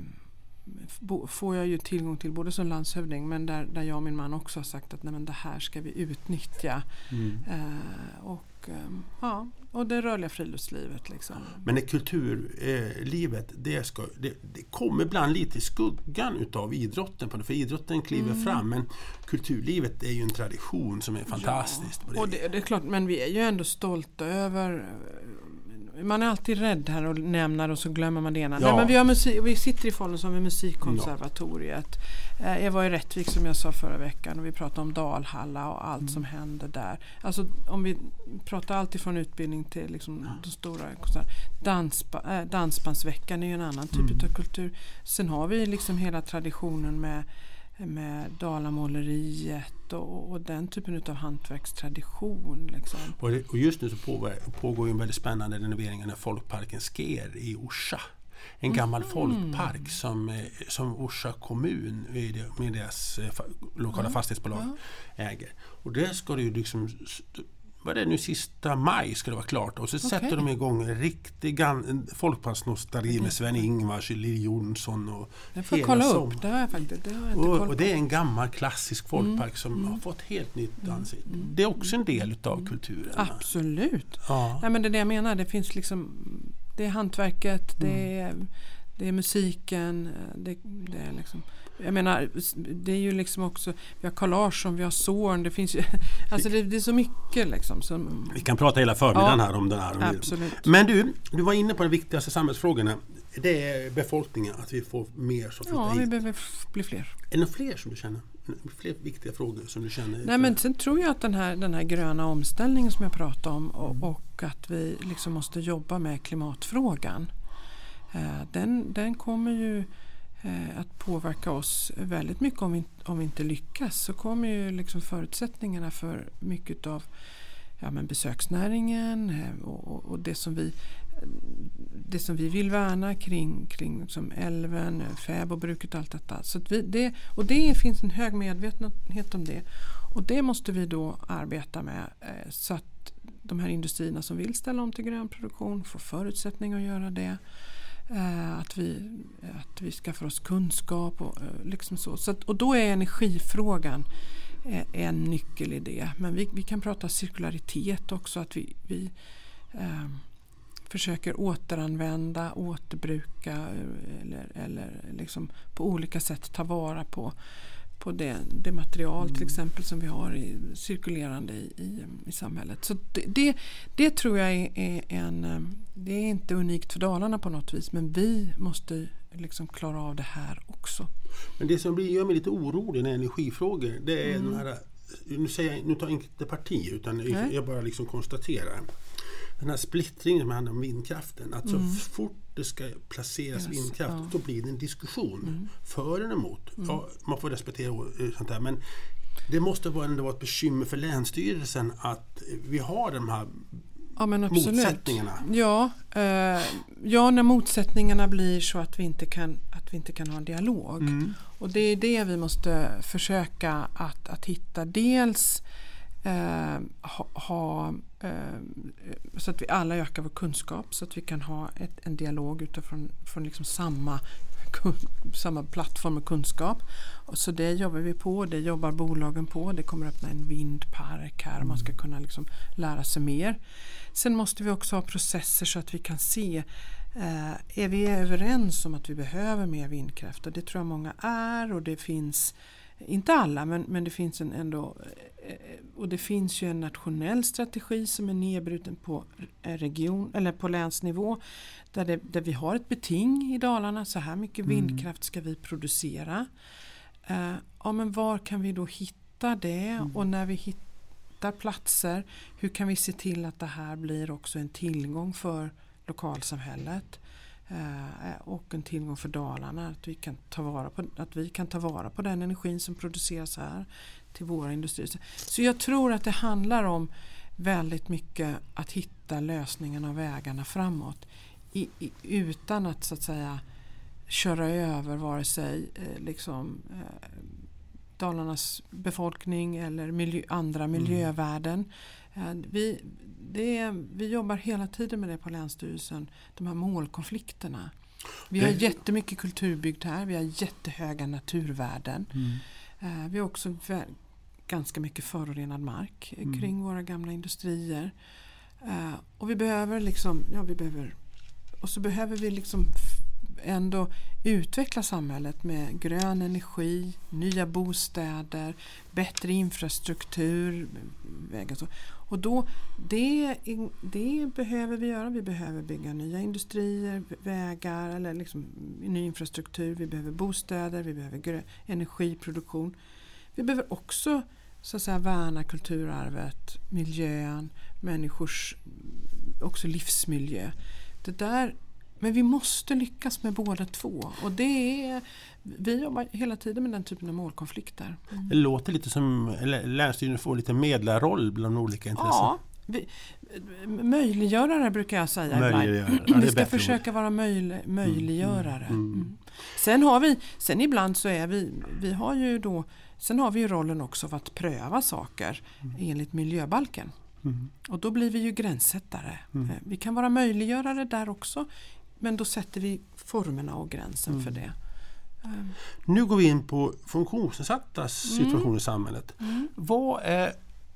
får jag ju tillgång till både som landshövding men där, där jag och min man också har sagt att nej, men det här ska vi utnyttja. Mm. Eh, och, eh, ja, och det rörliga friluftslivet. Liksom. Men det kulturlivet, det, ska, det, det kommer ibland lite i skuggan utav idrotten. På det, för idrotten kliver Mm. fram, men kulturlivet är ju en tradition som är fantastisk. Ja, och det, det är klart, men vi är ju ändå stolta över man är alltid rädd här och nämner och så glömmer man det ena. Ja. Nej, men vi, har musik, vi sitter i Falun som är Musikkonservatoriet. Eh, Jag var i Rättvik som jag sa förra veckan och vi pratade om Dalhalla och allt som händer där. Alltså om vi pratar allt ifrån utbildning till liksom de stora konserterna. Dansba, äh, Dansbandsveckan är ju en annan typ Mm. av kultur. Sen har vi liksom hela traditionen med med Dalamåleriet och, och den typen av hantverkstradition. Liksom. Och, det, och just nu så pågår, pågår en väldigt spännande renovering av folkparken Sker i Orsa. En gammal folkpark som, eh, som Orsa kommun med det- med deras eh, lokala fastighetsbolag äger. Och där ska det ju liksom vad är det nu, sista maj ska det vara klart och så sätter de igång en riktig folkparksnostalgi med Sven-Ingvars, Lill Jonsson och Det får jag hela kolla som- upp. Det har jag faktiskt det har jag inte och, och det är en gammal klassisk folkpark Mm, som har fått helt nytt ansikte. Det är också en del utav kulturen. Absolut. Ja. Nej, men det är det jag menar. Det finns liksom det är hantverket, det, Mm. är, det är musiken. Det, det är liksom, jag menar, det är ju liksom också, vi har Carl Larsson, vi har Zorn, det finns ju, alltså det, det är så mycket liksom. Som, Vi kan prata hela förmiddagen Ja, här om den här. absolut. Men du, du var inne på de viktigaste samhällsfrågorna. Det är befolkningen, att vi får mer som flyttar Ja, vi hit. behöver bli fler. Är det fler som du känner? Fler viktiga frågor som du känner? Nej, men sen tror jag att den här, den här gröna omställningen som jag pratade om och, Mm. och att vi liksom måste jobba med klimatfrågan. Eh, den, den kommer ju Eh, att påverka oss väldigt mycket om vi, om vi inte lyckas. Så kommer ju liksom förutsättningarna för mycket av ja, men besöksnäringen eh, och, och, och det som vi det som vi vill värna kring, kring liksom älven, eh, fäbodbruket och allt detta. Så att vi, det, och det finns en hög medvetenhet om det. Och det måste vi då arbeta med så att de här industrierna som vill ställa om till grön produktion får förutsättning att göra det. Eh, att, vi, att vi skaffar oss kunskap och, eh, liksom så. så att, och då är energifrågan eh, en nyckel i det. Men vi, vi kan prata cirkularitet också. Att vi, vi eh, försöker återanvända, återbruka eller, eller liksom på olika sätt ta vara på, på det, det material till exempel som vi har i, cirkulerande i, i, i samhället. Så det, det, det tror jag är, är en... eh, Det är inte unikt för Dalarna på något vis men vi måste liksom klara av det här också. Men det som blir, gör mig lite orolig när energifrågor, det är Mm. de här, nu, säger jag, nu tar jag inte parti utan Nej. jag bara liksom konstaterar. Den här splittringen som handlar om vindkraften, att så Mm. fort det ska placeras Yes, vindkraft, ja. Mm. då blir det en diskussion. För eller emot. Ja, man får respektera eh, sånt där. Men det måste vara ändå vara ett bekymmer för Länsstyrelsen att vi har de här Ja motsättningarna. Ja, eh, ja, när motsättningarna blir så att vi inte kan, att vi inte kan ha en dialog. Mm. Och det är det vi måste försöka att, att hitta. Dels eh, ha, ha eh, så att vi alla ökar vår kunskap så att vi kan ha ett, en dialog utifrån från liksom samma samma plattform och kunskap. Så det jobbar vi på, det jobbar bolagen på. Det kommer öppna en vindpark här och man ska kunna liksom lära sig mer. Sen måste vi också ha processer så att vi kan se eh, är vi överens om att vi behöver mer vindkraft? Och det tror jag många är och det finns, inte alla, men, men det finns en ändå eh, och det finns ju en nationell strategi som är nedbruten på region eller på länsnivå där, det, där vi har ett beting i Dalarna. Så här mycket mm. vindkraft ska vi producera. Uh, ja, men var kan vi då hitta det? Mm. Och när vi hittar platser, hur kan vi se till att det här blir också en tillgång för lokalsamhället? Uh, och en tillgång för Dalarna, att vi, kan ta vara på, att vi kan ta vara på den energin som produceras här till våra industrier. Så jag tror att det handlar om väldigt mycket att hitta lösningen av vägarna framåt i, i, utan att så att säga köra över vare sig eh, liksom, eh, Dalarnas befolkning eller miljö, andra mm. miljövärden. Eh, vi, det, vi jobbar hela tiden med det på Länsstyrelsen, de här målkonflikterna. Vi har jättemycket kulturbygd här, vi har jättehöga naturvärden. Mm. Eh, vi har också ganska mycket förorenad mark mm. kring våra gamla industrier. Uh, och vi behöver liksom, ja vi behöver och så behöver vi liksom ändå utveckla samhället med grön energi, nya bostäder, bättre infrastruktur. Vägar så. Och då, det, det behöver vi göra. Vi behöver bygga nya industrier, vägar eller liksom ny infrastruktur. Vi behöver bostäder, vi behöver energiproduktion. Vi behöver också så att säga, värna kulturarvet, miljön, människors också livsmiljö. Det där, men vi måste lyckas med båda två. Och det är, vi jobbar hela tiden med den typen av målkonflikter. Mm. Det låter lite som Länsstyrelsen får lite medlarroll bland olika intressen. Ja, vi, möjliggörare brukar jag säga möjliggörare. Ja, vi ska försöka ord. vara möj, möjliggörare. Mm, mm. Mm. Sen har vi, sen ibland så är vi, vi har ju då, sen har vi ju rollen också av att pröva saker mm. enligt miljöbalken. Mm. Och då blir vi ju gränssättare. Mm. Eh, vi kan vara möjliggörare där också men då sätter vi formerna och gränsen mm. för det. Ehm. Nu går vi in på funktionsnedsattas mm. situation i samhället. Mm. Vad, är,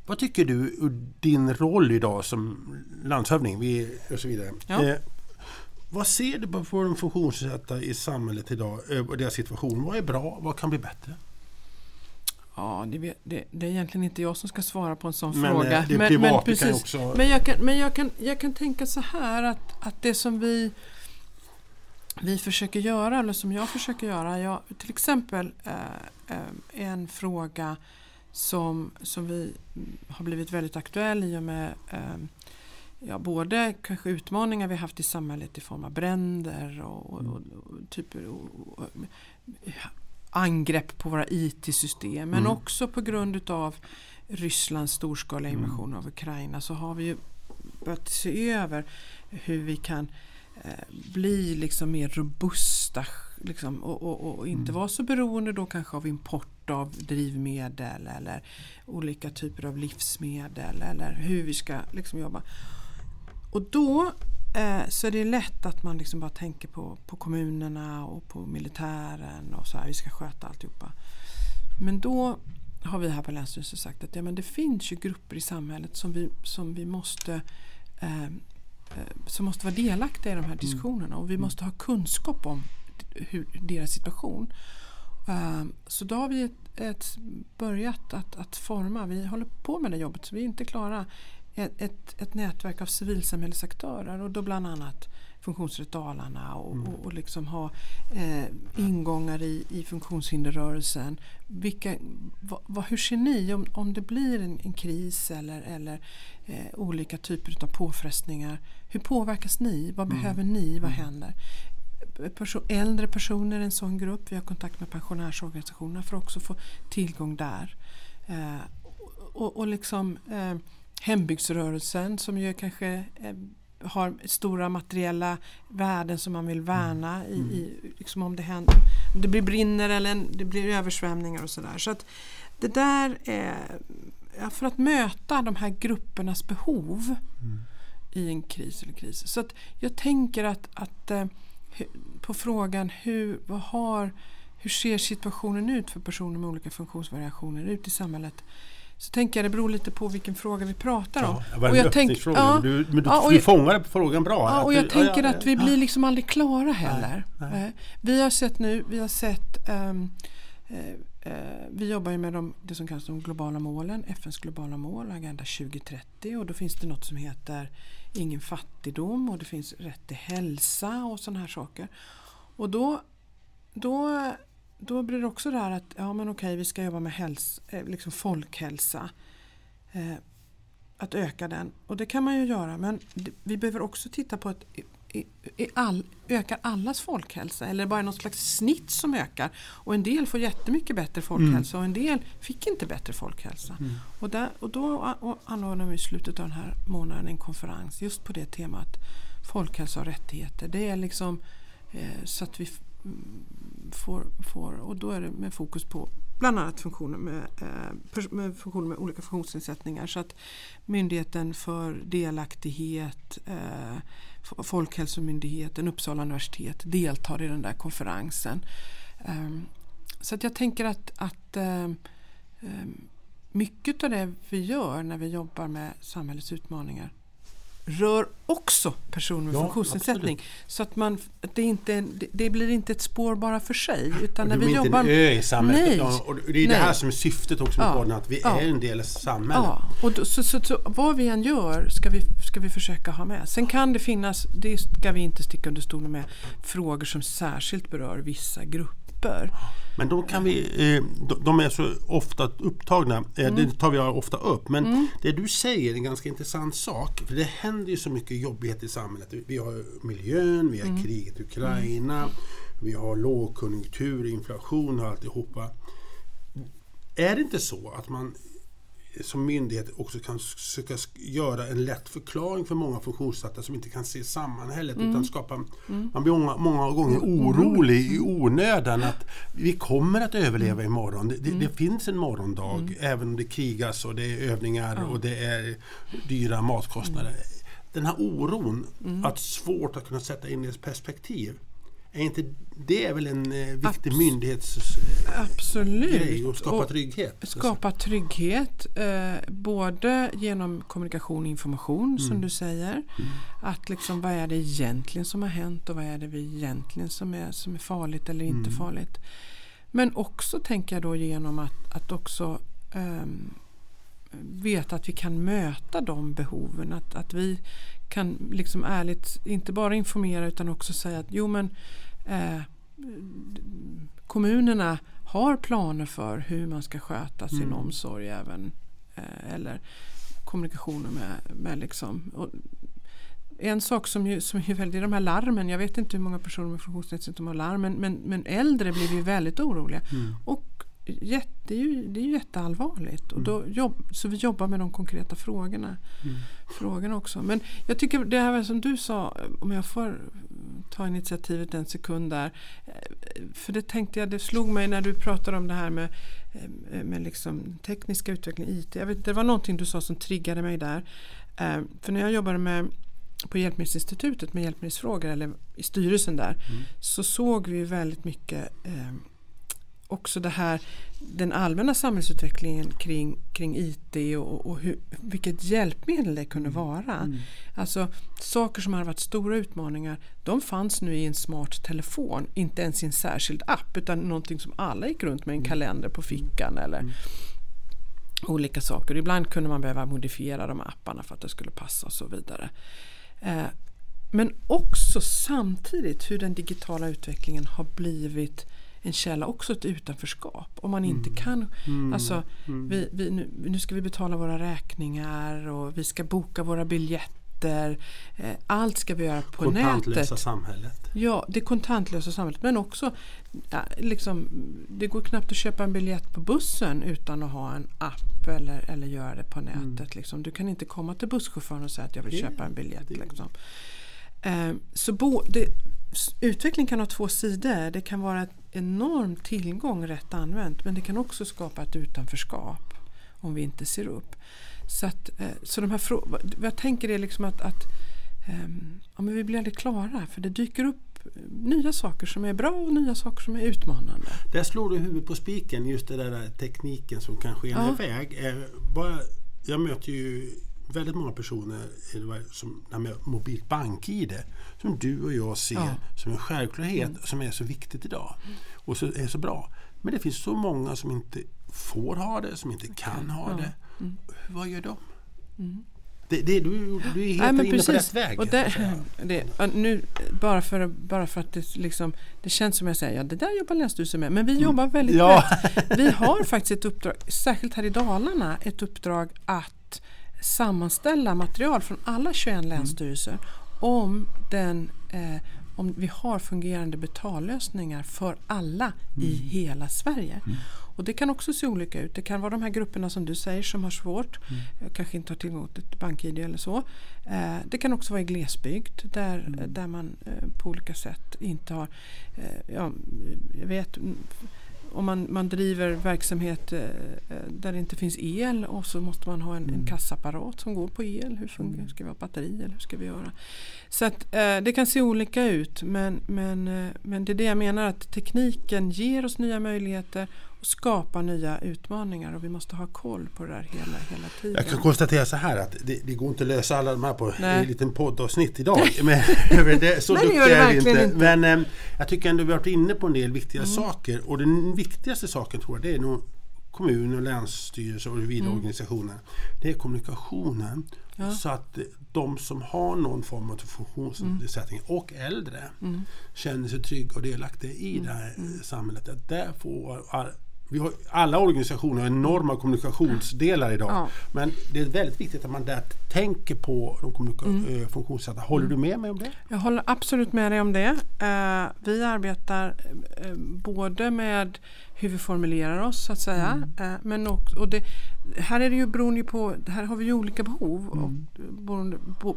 vad tycker du ur din roll idag som landshövding och så vidare? Ja. Eh, vad ser du på de funktionsnedsatta i samhället idag eh, och deras situation? Vad är bra? Vad kan bli bättre? Ja, det, det, det, är egentligen inte jag som ska svara på en sån men, fråga. Eh, det är privat, men, precis, kan också... men, jag kan, men jag, kan, jag kan tänka så här att, att det som vi, vi försöker göra, eller som jag försöker göra, jag, till exempel eh, eh, en fråga som, som vi har blivit väldigt aktuell i och med eh, ja, både kanske utmaningar vi haft i samhället i form av bränder och, och, och, och typer och, angrepp på våra IT-system. Men mm. också på grund av Rysslands storskaliga mm. invasion mm. av Ukraina så har vi ju börjat se över hur vi kan bli liksom mer robusta liksom, och, och, och, inte mm. vara så beroende då kanske av import av drivmedel eller olika typer av livsmedel eller hur vi ska liksom jobba. Och då Eh, så det är lätt att man liksom bara tänker på, på kommunerna och på militären och så här, vi ska sköta alltihopa. Men då har vi här på Länsstyrelsen sagt att ja, men det finns ju grupper i samhället som vi, som vi måste eh, eh som måste vara delaktiga i de här mm. diskussionerna och vi mm. måste ha kunskap om hur, deras situation. Uh, så då har vi ett, ett börjat att, att forma, vi håller på med det jobbet så vi är inte klara ett, ett, ett nätverk av civilsamhällesaktörer och då bland annat Funktionsrätt Dalarna och, mm. och, och liksom ha eh, ingångar i, i funktionshinderrörelsen. Vilka, va, va, hur ser ni om, om det blir en, en kris eller, eller eh, olika typer av påfrestningar? Hur påverkas ni? Vad mm. behöver ni? Vad mm. händer? Perso äldre personer är en sån grupp. Vi har kontakt med pensionärsorganisationerna för att också få tillgång där. Eh, och, och liksom eh, hembygdsrörelsen som ju kanske eh, har stora materiella värden som man vill värna mm. i, i liksom om det, händer, om det blir brinner eller en, det blir översvämningar och sådär. Så att det där är för att möta de här gruppernas behov mm. i en kris eller kris. Så att jag tänker att, att eh, på frågan hur, vad har, hur ser situationen ut för personer med olika funktionsvariationer ut i samhället så tänker jag det beror lite på vilken fråga vi pratar om. Ja, och jag tänk, ja, men du, men du, ja, du fångade frågan bra. Ja, och jag du- tänker ja, att vi blir liksom aldrig klara heller. nej. Eh, Vi har sett nu, vi har sett eh, vi jobbar ju med de, det som kallas de globala målen, FNs globala mål, Agenda 2030 och då finns det något som heter ingen fattigdom och det finns rätt till hälsa och sådana här saker. Och då, då, då blir det också det här att ja men okej vi ska jobba med häls, eh, liksom folkhälsa. Eh, att öka den. Och det kan man ju göra men vi behöver också titta på att all, ökar allas folkhälsa eller bara något slags snitt som ökar. Och en del får jättemycket bättre folkhälsa och en del fick inte bättre folkhälsa. Mm. Och, där, och då och anordnar vi i slutet av den här månaden en konferens just på det temat folkhälsa och rättigheter. Det är liksom eh, så att vi mm, får, får, och då är det med fokus på bland annat funktioner med, eh, med funktioner med olika funktionsnedsättningar. Så att Myndigheten för delaktighet, eh, Folkhälsomyndigheten, Uppsala universitet deltar i den där konferensen. Ehm, så att jag tänker att, att eh, mycket av det vi gör när vi jobbar med samhällets utmaningar rör också personer med Ja, funktionsnedsättning. Så att man, det, inte, det, det blir inte ett spår bara för sig. Utan när vi inte jobbar en ö i samhället. Nej. Och det är det Nej. här som är syftet också med Ja. podden, att vi Ja. är en del av samhället. Ja, och då, så, så, så vad vi än gör ska vi, ska vi försöka ha med. Sen kan det finnas, det ska vi inte sticka under stolen med, frågor som särskilt berör vissa grupper. Men de, kan vi, eh, de- är så ofta upptagna, eh, Mm. det tar vi ofta upp. Men det du säger är en ganska intressant sak. För det händer ju så mycket jobbighet i samhället. Vi har miljön, vi har Mm. kriget i Ukraina, vi har lågkonjunktur, inflation och alltihopa. Är det inte så att man som myndighet också kan försöka göra en lätt förklaring för många funktionsnedsatta som inte kan se sammanhanget Mm. utan skapa... Man blir många, många gånger orolig i onödan att vi kommer att överleva imorgon. Det, det, det finns en morgondag även om det krigas och det är övningar och det är dyra matkostnader. Den här oron, att svårt att kunna sätta in i ett perspektiv. Är inte det är väl en eh, viktig Abs- myndighetsgrej Absolut. att skapa Och trygghet? skapa trygghet, eh, både genom kommunikation och information Mm. som du säger. Att liksom, vad är det egentligen som har hänt och vad är det vi egentligen som är, som är farligt eller inte Mm. farligt. Men också tänker jag då genom att, att också ehm, veta att vi kan möta de behoven. Att, att vi kan liksom ärligt inte bara informera utan också säga att jo men eh, kommunerna har planer för hur man ska sköta sin Mm. omsorg även eh, eller kommunikationen med, med liksom och en sak som ju, som är väldigt, de här larmen, jag vet inte hur många personer med funktionsnedsättning som har larm men, men, men äldre blir ju väldigt oroliga. Mm. Och jätte, det, är ju, det är ju jätteallvarligt. Och då jobb, så vi jobbar med de konkreta frågorna, Mm. frågorna också. Men jag tycker det här som du sa, om jag får ta initiativet en sekund där. eh, För det tänkte jag, det slog mig när du pratade om det här med, eh, med liksom tekniska utveckling, IT. Jag vet, det var någonting du sa som triggade mig där. Eh, För när jag jobbade med på Hjälpmedelsinstitutet med hjälpmedelsfrågor eller i styrelsen där så såg vi väldigt mycket eh, också det här den allmänna samhällsutvecklingen kring, kring IT och, och hur, vilket hjälpmedel det kunde vara. Alltså saker som hade varit stora utmaningar de fanns nu i en smart telefon, inte ens i en särskild app utan någonting som alla gick runt med en kalender på fickan eller olika saker. Ibland kunde man behöva modifiera de apparna för att det skulle passa och så vidare. Eh, men också samtidigt hur den digitala utvecklingen har blivit en källa också till utanförskap. Om man inte kan, alltså vi, vi, nu, nu ska vi betala våra räkningar och vi ska boka våra biljetter. Eh, allt ska vi göra på Kontantlösa nätet. samhället. Ja, det kontantlösa samhället. Men också, ja, liksom, det går knappt att köpa en biljett på bussen utan att ha en app eller, eller göra det på nätet. Liksom. Du kan inte komma till busschauffören och säga att jag vill Det- köpa en biljett. det- Liksom. Eh, så bo, det, utveckling kan ha två sidor. Det kan vara en enorm tillgång rätt använt men det kan också skapa ett utanförskap om vi inte ser upp. Så, att, eh, så de här frå- vad jag tänker är liksom att, att ehm, ja, men vi blir aldrig klara för det dyker upp nya saker som är bra och nya saker som är utmanande. Där slår du huvudet på spiken, just det där tekniken som kan skena Ja. iväg. Eh, bara, jag möter ju väldigt många personer vad- som med mobilt bank-id som du och jag ser Ja. Mm. som en självklarhet som är så viktigt idag och så, är så bra. Men det finns så många som inte får ha det, som inte kan ha Ja. Mm. det. Vad gör de? Det, det, du, du är helt Nej, inne precis. på rätt väg. Och att det, nu, bara, för, bara för att det, liksom, det känns som jag säger, ja, det där jobbar Länsstyrelsen med. Men vi jobbar väldigt Ja. Vi har faktiskt ett uppdrag, särskilt här i Dalarna, ett uppdrag att sammanställa material från alla 21 länsstyrelser om, den, eh, om vi har fungerande betallösningar för alla i hela Sverige. Och det kan också se olika ut. Det kan vara de här grupperna som du säger som har svårt, eh, kanske inte har tillgång till ett bank-id eller så. Eh, det kan också vara i glesbygd där, där man eh, på olika sätt inte har, eh, ja, jag vet mm, om man, man driver verksamhet eh, eh, där det inte finns el och så måste man ha en, en kassaapparat som går på el. Hur fungerar, ska vi ha batteri eller hur ska vi göra? Så att, eh, det kan se olika ut men, men, men det är det jag menar att tekniken ger oss nya möjligheter skapar nya utmaningar och vi måste ha koll på det där hela, hela tiden. Jag kan konstatera så här att det, det går inte att lösa alla de här på Nej. en liten poddavsnitt idag. Men, det, så Nej, duktiga är vi inte. inte. Men eh, jag tycker ändå vi har varit inne på en del viktiga Mm. saker. Och den viktigaste saken tror jag det är nog kommun och länsstyrelse och vidare Mm. organisationer. Det är kommunikationen. Ja. Så att de som har någon form av funktionsnedsättning och äldre Mm. känner sig trygga och delaktiga i det här eh, samhället. Att där får vi har, alla organisationer har enorma kommunikationsdelar idag. Ja. Men det är väldigt viktigt att man där tänker på de kommunika- Mm. eh, funktionsnedsatta. Håller du med mig om det? Jag håller absolut med dig om det. Eh, vi arbetar eh, både med hur vi formulerar oss så att säga. Eh, men också, och det, här är det ju beroende på, här har vi ju olika behov. Och beroende, bo,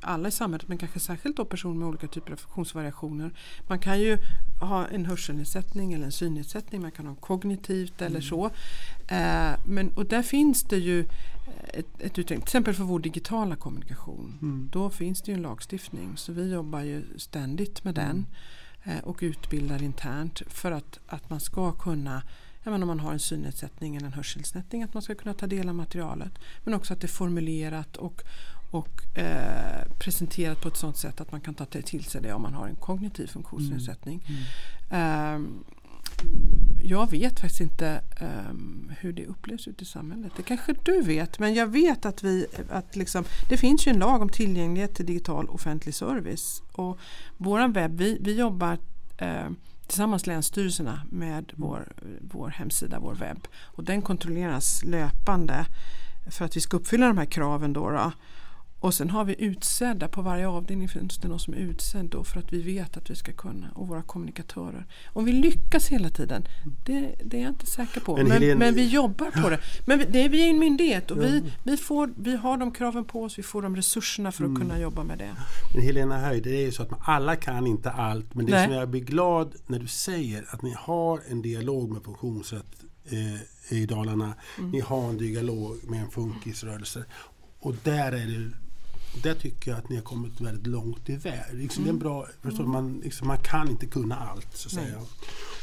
alla i samhället men kanske särskilt då personer med olika typer av funktionsvariationer. Man kan ju ha en hörselnedsättning eller en synnedsättning, man kan ha kognitivt eller så. Eh, men, och där finns det ju ett, ett utveckling, till exempel för vår digitala kommunikation. Då finns det ju en lagstiftning så vi jobbar ju ständigt med den eh, och utbildar internt för att, att man ska kunna men om man har en synnedsättning eller en hörselnedsättning att man ska kunna ta del av materialet. Men också att det är formulerat och, och eh, presenterat på ett sådant sätt att man kan ta till sig det om man har en kognitiv funktionsnedsättning. Ehm, jag vet faktiskt inte ehm, hur det upplevs ute i samhället. Det kanske du vet, men jag vet att, vi, att liksom, det finns ju en lag om tillgänglighet till digital offentlig service. Och våran webb, vi, vi jobbar eh, tillsammans länsstyrelserna med vår, vår hemsida, vår webb. Och den kontrolleras löpande för att vi ska uppfylla de här kraven. Då, då. Och sen har vi utsedda, på varje avdelning finns det någon som är utsedd för att vi vet att vi ska kunna och våra kommunikatörer. Om vi lyckas hela tiden, det, det är jag inte säker på. Men Men, Helene- men vi jobbar på det. Men vi- det är, vi är en myndighet och vi, vi, får, vi har de kraven på oss, vi får de resurserna för att Mm. kunna jobba med det. Men Helena Höjd, det är ju så att man, alla kan inte allt. Men det Nej. som jag blir glad när du säger att ni har en dialog med funktionsrätt eh, i Dalarna. Mm. Ni har en dialog med en funkisrörelse. Och där är det där tycker jag att ni har kommit väldigt långt iväg. Liksom Det är en bra, förstår du, man, liksom, man kan inte kunna allt. Så att Mm. Nej. säga.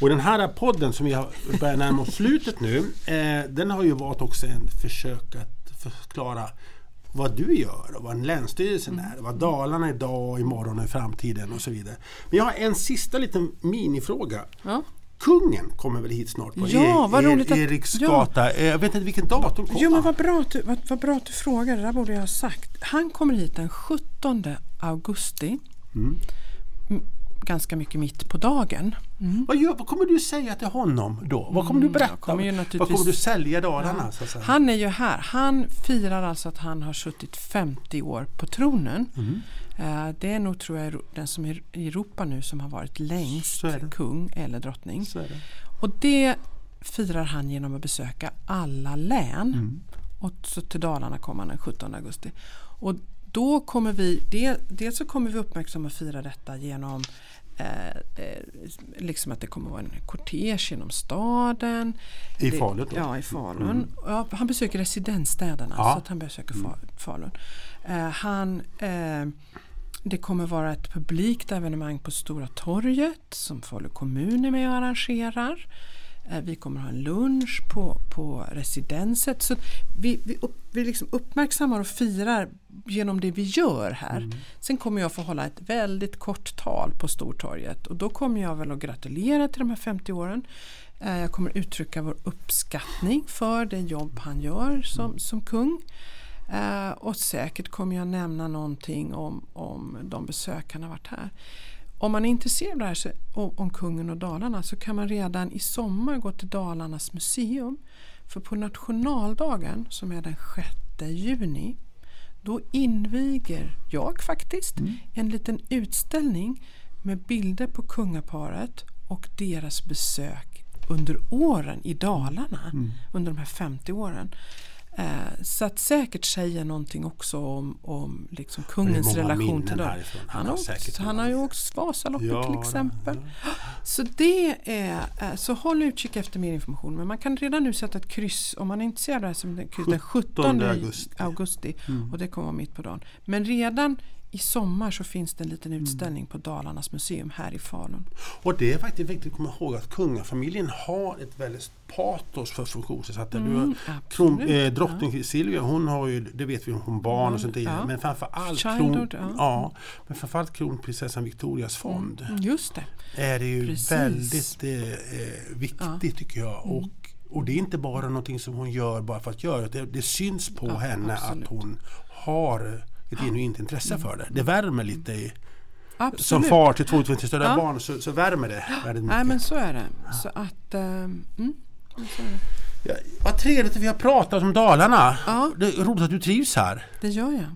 Och den här podden som vi har börjat närma oss slutet nu. Eh, den har ju varit också en försök att förklara vad du gör och vad Länsstyrelsen är. Vad Dalarna är idag, imorgon och i framtiden och så vidare. Men jag har en sista liten minifråga. Ja. Kungen kommer väl hit snart på Ja, vad roligt att- Eriksgata. Eh, Jag vet inte vilken datum kommer Jo men vad bra, att du, vad, vad bra att du frågar, det där borde jag ha sagt. Han kommer hit den 17 augusti. Mm. Ganska mycket mitt på dagen. Vad, gör, vad kommer du säga till honom då? Vad kommer du berätta? jag kommer ju vad naturligtvis- kommer du sälja att säga? Han är ju här. Han firar alltså att han har suttit 50 år på tronen. Mm. Eh, Det är nog tror jag den som är i Europa nu som har varit längst kung eller drottning. Det. Och det firar han genom att besöka alla län. Mm. Och så till Dalarna kommer han den 17 augusti. Och då kommer vi, dels så kommer vi uppmärksamma och fira detta genom eh, eh, liksom att det kommer vara en kortege genom staden. I Det- Falun då? Ja, i Falun. Ja, han besöker residensstäderna Ja. så att han besöker Fa- Falun. Eh, han, eh, Det kommer vara ett publikt evenemang på Stora torget som Falu kommun är med och arrangerar. Eh, Vi kommer ha en lunch på, på residenset. Så vi, vi, upp, vi liksom uppmärksammar och firar genom det vi gör här. Sen kommer jag få hålla ett väldigt kort tal på Stortorget och då kommer jag väl att gratulera till de här 50 åren. Eh, Jag kommer uttrycka vår uppskattning för det jobb han gör som, som kung. Eh, och säkert kommer jag nämna någonting om, om de besök han har varit här. Om man är intresserad av det här så, om, kungen och Dalarna så kan man redan i sommar gå till Dalarnas museum. För på nationaldagen som är den 6 juni då inviger jag faktiskt en liten utställning med bilder på kungaparet och deras besök under åren i Dalarna under de här 50 åren. Eh, så att säkert säga någonting också om, om liksom kungens relation till härifrån. Han har åkt, han har ju åkt Vasaloppet Ja, till det- exempel. Så det är, eh, så håll utkik efter mer information. Men man kan redan nu sätta ett kryss om man är intresserad av det här som den, den 17 augusti. augusti. Och det kommer vara mitt på dagen. Men redan i sommar så finns det en liten utställning på Dalarnas museum här i Falun. Och det är faktiskt viktigt att komma ihåg att kungafamiljen har ett väldigt patos för funktionsnedsatta. Mm, kron, eh, drottning Silvia, hon har ju, det vet vi, hon barn och sånt där. Ja. Men framförallt, kron, Childhood, ja. ja. men framförallt kronprinsessan Victorias fond Mm, Just det. är det ju Precis. väldigt eh, eh, viktigt tycker jag. Mm. Och, och det är inte bara någonting som hon gör bara för att göra det. Det syns på Ja, henne absolut. att hon har ett genuint intresse för det. Det värmer lite i, som Absolut. far till två utvecklingsstörda Ja. barn så, så värmer det väldigt mycket. Nej men så är det. Så att, ehm, mm, så är det. Ja, vad trevligt att vi har pratat om Dalarna. Ja. Det är roligt att du trivs här. det gör jag.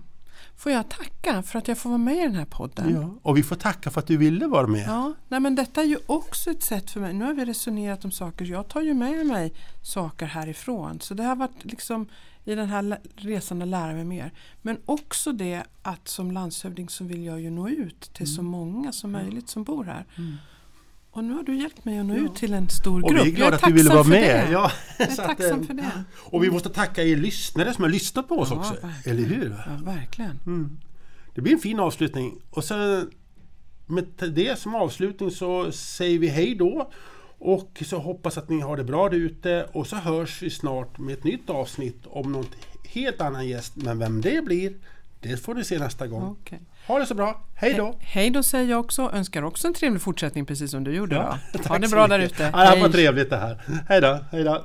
Får jag tacka för att jag får vara med i den här podden? Ja. Och vi får tacka för att du ville vara med. Ja, nej men detta är ju också ett sätt för mig. Nu har vi resonerat om saker. Jag tar ju med mig saker härifrån. Så det har varit liksom i den här resan att lära mig mer. Men också det att som landshövding så vill jag ju nå ut till så många som möjligt som bor här. Och nu har du hjälpt mig att nå ut till en stor Och grupp. vi är glada att du ville vara med. Det. Ja, Jag är att, tacksam eh, för det. Och vi måste tacka er lyssnare som har lyssnat på oss Ja, också. verkligen. Eller hur? Ja, verkligen. Mm. Det blir en fin avslutning. Och sen med det som avslutning så säger vi hej då. Och så hoppas att ni har det bra där ute. Och så hörs vi snart med ett nytt avsnitt om något helt annan gäst. Men vem det blir, det får ni se nästa gång. Okej. Ha det så bra. Hej då! He- Hej då säger jag också. Önskar också en trevlig fortsättning precis som du gjorde. Ja. Ha det bra där ute. Ja, det var trevligt det här. Hej då! Hej då!